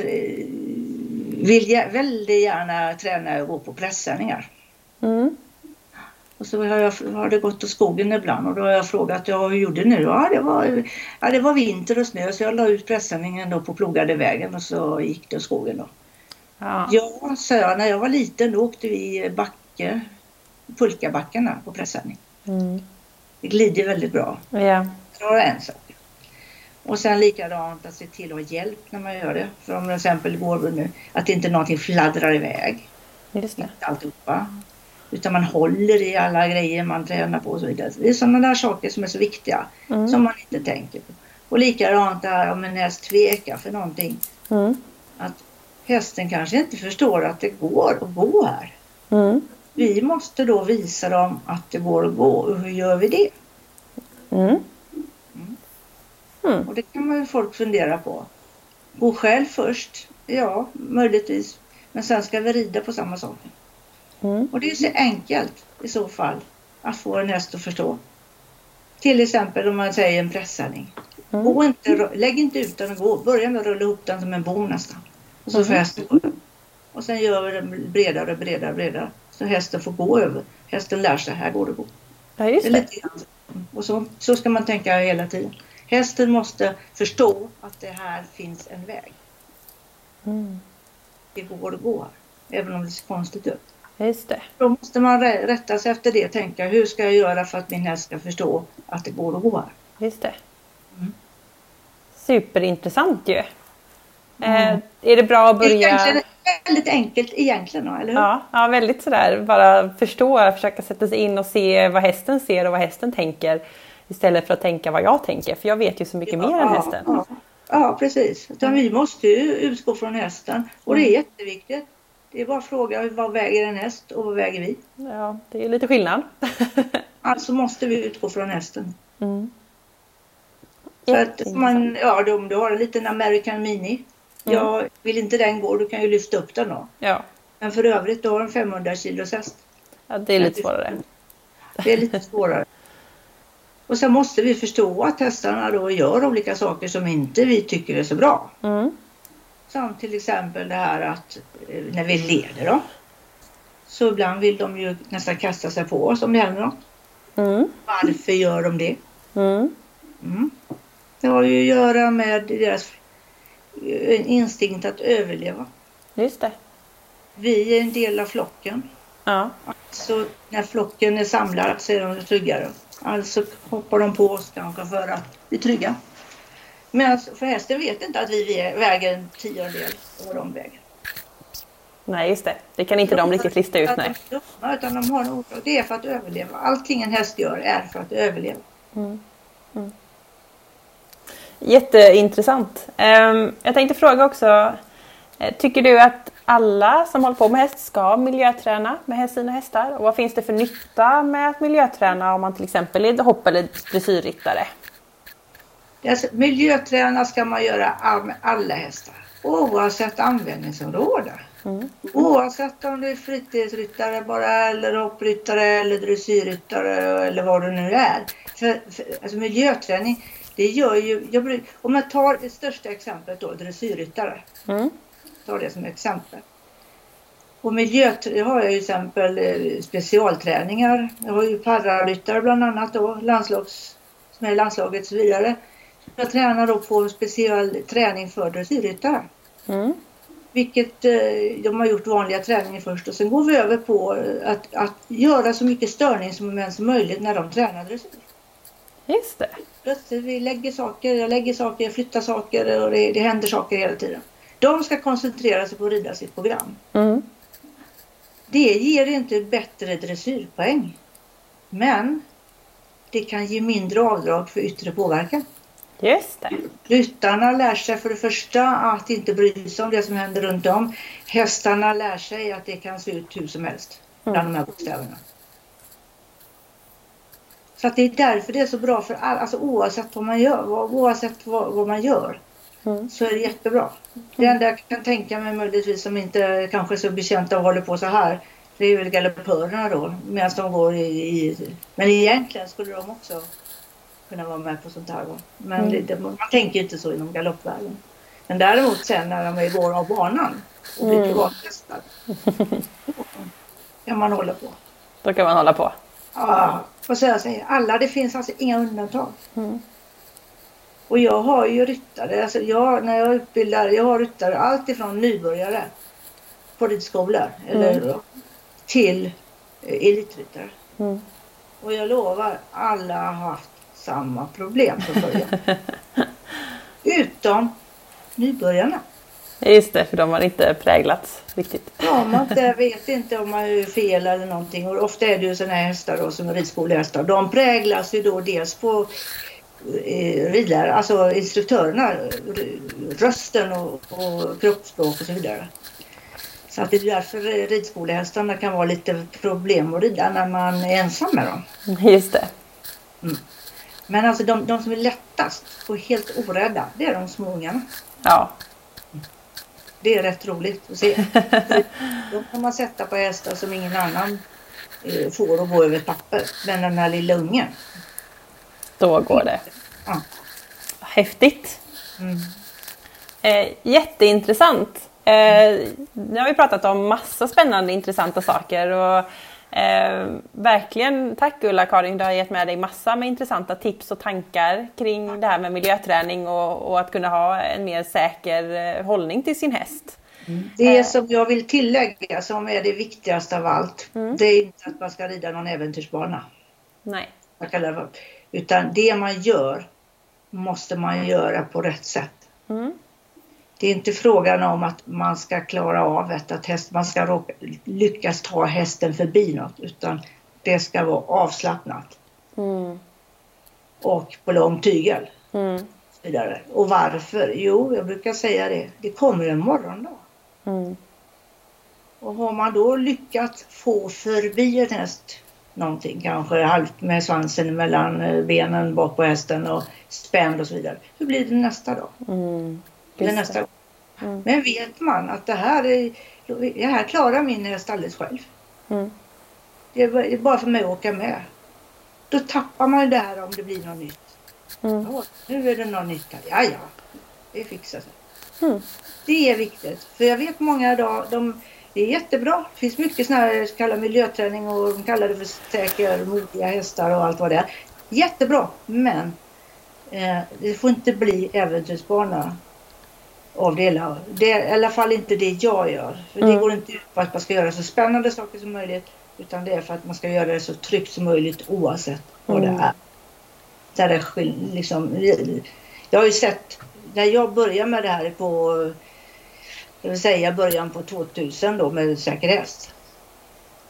vill väldigt gärna träna och gå på pressändningar. Mm. Och så har, jag, har det gått åt skogen ibland och då har jag frågat, ja hur gjorde ni? Ja det, var, ja, det var vinter och snö så jag la ut pressändningen då på plogade vägen och så gick det åt skogen då. Ja, ja sa jag, när jag var liten då åkte vi backe, pulkabackarna på pressändning. Mm. Det glider väldigt bra. Ja. Det var en sak. Och sen likadant att se till att ha hjälp när man gör det. För om till exempel går nu, att inte någonting fladdrar iväg. Just det. Inte alltihopa. Utan man håller i alla grejer man tränar på och så vidare. Det är sådana där saker som är så viktiga. Mm. Som man inte tänker på. Och likadant det här om en häst tvekar för någonting. Mm. Att hästen kanske inte förstår att det går att gå här. Mm. Vi måste då visa dem att det går att gå. Och hur gör vi det? Mm. Mm. Och det kan man ju folk fundera på. Gå själv först, ja möjligtvis. Men sen ska vi rida på samma sak. Mm. Och det är så enkelt i så fall att få en häst att förstå. Till exempel om man säger en pressändning. Mm. Gå inte, lägg inte ut den och gå. Börja med att rulla ihop den som en bom nästan. Och så får mm. hästen gå Och sen gör vi den bredare, bredare, bredare. Så hästen får gå över. Hästen lär sig, här går det att gå. Ja, just det. det och så, så ska man tänka hela tiden. Hästen måste förstå att det här finns en väg. Mm. Det går att gå här, även om det ser konstigt ut. Just det. Då måste man rätta sig efter det och tänka hur ska jag göra för att min häst ska förstå att det går att gå här. Just det. Mm. Superintressant ju. Mm. Eh, är det bra att börja... Egentligen väldigt enkelt egentligen, eller hur? Ja, ja, väldigt sådär bara förstå, försöka sätta sig in och se vad hästen ser och vad hästen tänker. Istället för att tänka vad jag tänker, för jag vet ju så mycket ja, mer än hästen. Ja, ja precis. Utan vi måste ju utgå från hästen och det är mm. jätteviktigt. Det är bara att fråga vad väger en häst och vad väger vi? Ja, det är lite skillnad. alltså måste vi utgå från hästen. Mm. Så att man, ja, om du har en liten American Mini. Mm. Ja, vill inte den gå, du kan ju lyfta upp den då. Ja. Men för övrigt, du har en 500 kilos häst. Ja, det är lite svårare. Det är lite svårare. Och sen måste vi förstå att hästarna då gör olika saker som inte vi tycker är så bra. Mm. Som till exempel det här att eh, när vi leder då. Så ibland vill de ju nästan kasta sig på oss om det händer något. Mm. Varför gör de det? Mm. Mm. Det har ju att göra med deras eh, instinkt att överleva. Just det. Vi är en del av flocken. Ja. Alltså när flocken är samlad så är de tryggare. Alltså hoppar de på oss kanske för att bli trygga. Men alltså, för hästen vet inte att vi väger en tiondel av vad de väger. Nej, just det. Det kan inte de, de riktigt lista ut. Nej. De, utan de har en Det är för att överleva. Allting en häst gör är för att överleva. Mm. Mm. Jätteintressant. Um, jag tänkte fråga också. Eh, tycker du att alla som håller på med häst ska miljöträna med sina hästar? Och vad finns det för nytta med att miljöträna om man till exempel är hopp eller dressyrryttare? Alltså, miljöträna ska man göra med alla hästar oavsett användningsområde. Mm. Oavsett om du är fritidsryttare bara eller hoppryttare eller dressyrryttare eller vad du nu är. För, för, alltså miljöträning, det gör ju... Jag, om jag tar det största exemplet då, dressyrryttare. Mm tar det som exempel. Och miljö har jag ju exempel eh, specialträningar. Jag har ju pararyttare bland annat då, landslags, som är i landslaget och så vidare. Jag tränar då på speciell träning för dressyrryttare. Mm. Vilket eh, de har gjort vanliga träningar först och sen går vi över på eh, att, att göra så mycket störningsmoment som möjligt när de tränar dressyr. Just det. Plötsligt vi lägger saker, jag lägger saker, jag flyttar saker och det, det händer saker hela tiden. De ska koncentrera sig på att rida sitt program. Mm. Det ger inte bättre dressyrpoäng. Men det kan ge mindre avdrag för yttre påverkan. Just det. Ryttarna lär sig för det första att inte bry sig om det som händer runt om. Hästarna lär sig att det kan se ut hur som helst bland mm. de här bokstäverna. Så att det är därför det är så bra för alla, alltså oavsett vad man gör, oavsett vad, vad man gör. Mm. Så är det jättebra. Det enda jag kan tänka mig möjligtvis som inte kanske är så betjänta och håller på så här. Det är väl galoppörerna då medan de går i, i, Men egentligen skulle de också kunna vara med på sånt här. Men mm. det, det, man tänker inte så inom galoppvärlden. Men däremot sen när de är går av banan och blir mm. privathästar. Kan man hålla på. Då kan man hålla på. Ja, och så jag säger alla, det finns alltså inga undantag. Mm. Och jag har ju ryttare, alltså jag, när jag utbildar, jag har ryttare allt ifrån nybörjare på ridskolor mm. till elitryttare. Mm. Och jag lovar, alla har haft samma problem från början. Utom nybörjarna. Just det, för de har inte präglats riktigt. Ja, man vet inte om man gör fel eller någonting. Och ofta är det ju sådana här hästar då, som ridskolehästar. De präglas ju då dels på eh, ridlärare, alltså instruktörerna, rösten och, och kroppsspråk och så vidare. Så att det är därför ridskolehästarna kan vara lite problem att rida när man är ensam med dem. Just det. Mm. Men alltså de, de som är lättast och helt orädda, det är de små ungarna. Ja. Det är rätt roligt att se. de kan man sätta på hästar som ingen annan eh, får att gå över papper. Men den här lilla ungen. Då går det. Ja. Häftigt. Mm. Eh, jätteintressant. Eh, nu har vi pratat om massa spännande intressanta saker och Eh, verkligen tack Ulla-Karin, du har gett med dig massa med intressanta tips och tankar kring det här med miljöträning och, och att kunna ha en mer säker eh, hållning till sin häst. Mm. Det eh. som jag vill tillägga som är det viktigaste av allt, mm. det är inte att man ska rida någon äventyrsbana. Nej. Utan det man gör måste man göra på rätt sätt. Mm. Det är inte frågan om att man ska klara av ett, att häst, man ska råka, lyckas ta hästen förbi något utan det ska vara avslappnat. Mm. Och på lång tygel. Mm. Och varför? Jo, jag brukar säga det. Det kommer en morgondag. Mm. Och har man då lyckats få förbi en häst någonting, kanske halvt med svansen mellan eh, benen bak på hästen och spänd och så vidare. Hur blir det nästa dag? Mm. Eller nästa gång. Mm. Men vet man att det här, är, det här klarar min häst alldeles själv. Mm. Det är bara för mig att åka med. Då tappar man det här om det blir något nytt. Mm. Nu är det något nytt här. Ja, ja, det fixar sig. Mm. Det är viktigt. För jag vet många idag, de, det är jättebra. Det finns mycket sådana här så kallad miljöträning och de kallar det för säker, modiga hästar och allt vad det är. Jättebra, men eh, det får inte bli äventyrsbana av det hela. Det är i alla fall inte det jag gör. För mm. Det går inte ut på att man ska göra så spännande saker som möjligt. Utan det är för att man ska göra det så tryggt som möjligt oavsett vad mm. det är. Där är liksom, jag har ju sett, när jag började med det här på, jag vill säga början på 2000 då med säkerhet.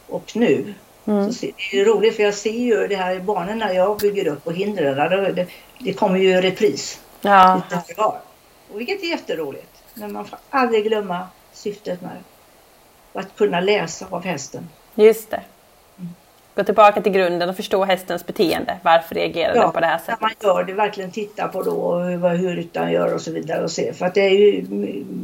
Och nu. Mm. Så det är roligt för jag ser ju det här i banorna jag bygger upp och hindren. Det, det kommer ju i repris. Ja. Och vilket är jätteroligt. Men man får aldrig glömma syftet med det. Att kunna läsa av hästen. Just det. Mm. Gå tillbaka till grunden och förstå hästens beteende. Varför reagerar ja, den på det här sättet? Ja, man gör det. Verkligen titta på då hur ryttaren gör och så vidare. Och se. För att det är ju,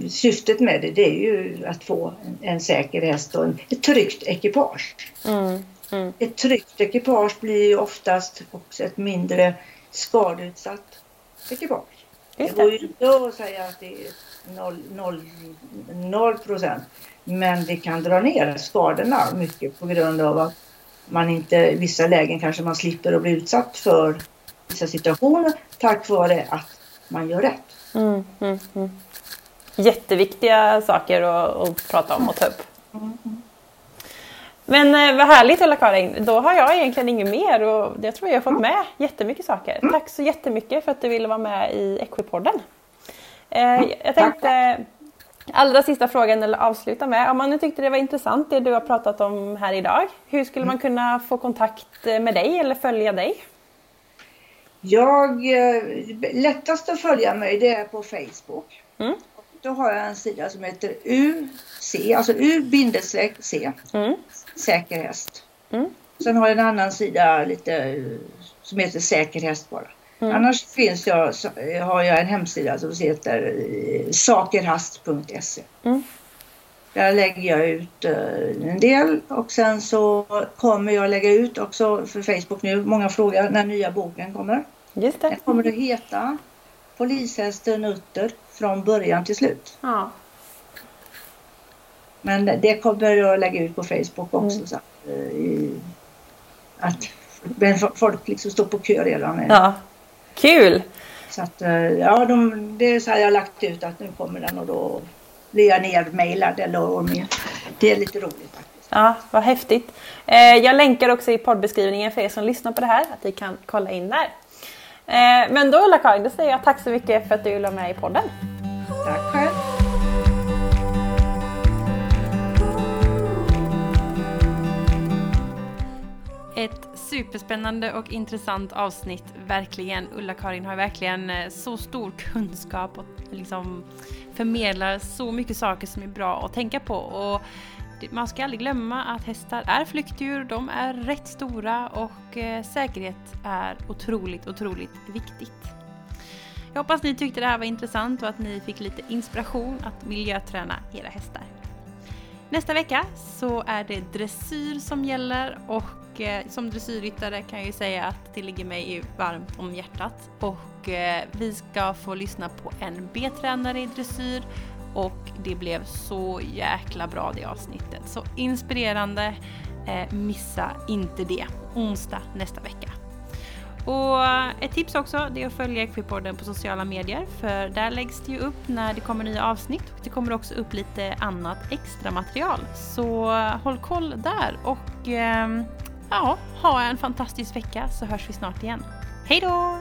syftet med det, det är ju att få en, en säker häst och en, ett tryggt ekipage. Mm, mm. Ett tryggt ekipage blir ju oftast också ett mindre skadeutsatt ekipage. Det går ju inte att säga att det är 0 procent. Men det kan dra ner skadorna mycket på grund av att man inte i vissa lägen kanske man slipper att bli utsatt för vissa situationer tack vare att man gör rätt. Mm, mm, mm. Jätteviktiga saker att, att, prata om och ta upp. Mm, mm. Men eh, vad härligt Ulla-Karin, då har jag egentligen inget mer och jag tror jag har fått med jättemycket saker. Tack så jättemycket för att du ville vara med i Equipodden. Eh, jag tänkte allra sista frågan eller avsluta med, om man nu tyckte det var intressant det du har pratat om här idag, hur skulle man kunna få kontakt med dig eller följa dig? Jag, eh, lättast att följa mig det är på Facebook. Mm. Då har jag en sida som heter UC, alltså U-C, mm säker häst. Mm. Sen har jag en annan sida lite som heter Säker häst bara. Mm. Annars finns jag, har jag en hemsida som heter eh, sakerhast.se. Mm. Där lägger jag ut uh, en del och sen så kommer jag lägga ut också för Facebook nu, många frågar när nya boken kommer. Just det. Den kommer att heta Polishästen Utter från början till slut. Ja. Men det kommer jag att lägga ut på Facebook också. Mm. Så att, uh, att folk liksom står på kö redan. Ja. Kul! Så att, uh, ja, de, det är så här jag har lagt ut att nu kommer den och då blir jag nermailad eller. Det är lite roligt faktiskt. Ja, vad häftigt. Eh, jag länkar också i poddbeskrivningen för er som lyssnar på det här att ni kan kolla in där. Eh, men då Ulla-Karin, då säger jag tack så mycket för att du var med i podden. Tack Ett superspännande och intressant avsnitt, verkligen. Ulla-Karin har verkligen eh, så stor kunskap och liksom förmedlar så mycket saker som är bra att tänka på. Och man ska aldrig glömma att hästar är flyktdjur, de är rätt stora och eh, säkerhet är otroligt, otroligt viktigt. Jag hoppas ni tyckte det här var intressant och att ni fick lite inspiration att miljöträna era hästar. Nästa vecka så är det dressyr som gäller och eh, som dressyrryttare kan jag ju säga att det ligger mig varmt om hjärtat. Och eh, vi ska få lyssna på en B-tränare i dressyr och det blev så jäkla bra det avsnittet. Så inspirerande, eh, missa inte det. Onsdag nästa vecka. Och eh, ett tips också det är att följa Equipodden på sociala medier för där läggs det ju upp när det kommer nya avsnitt och det kommer också upp lite annat extra material. Så eh, håll koll där och eh, ja, ha en fantastisk vecka så hörs vi snart igen. Hej då!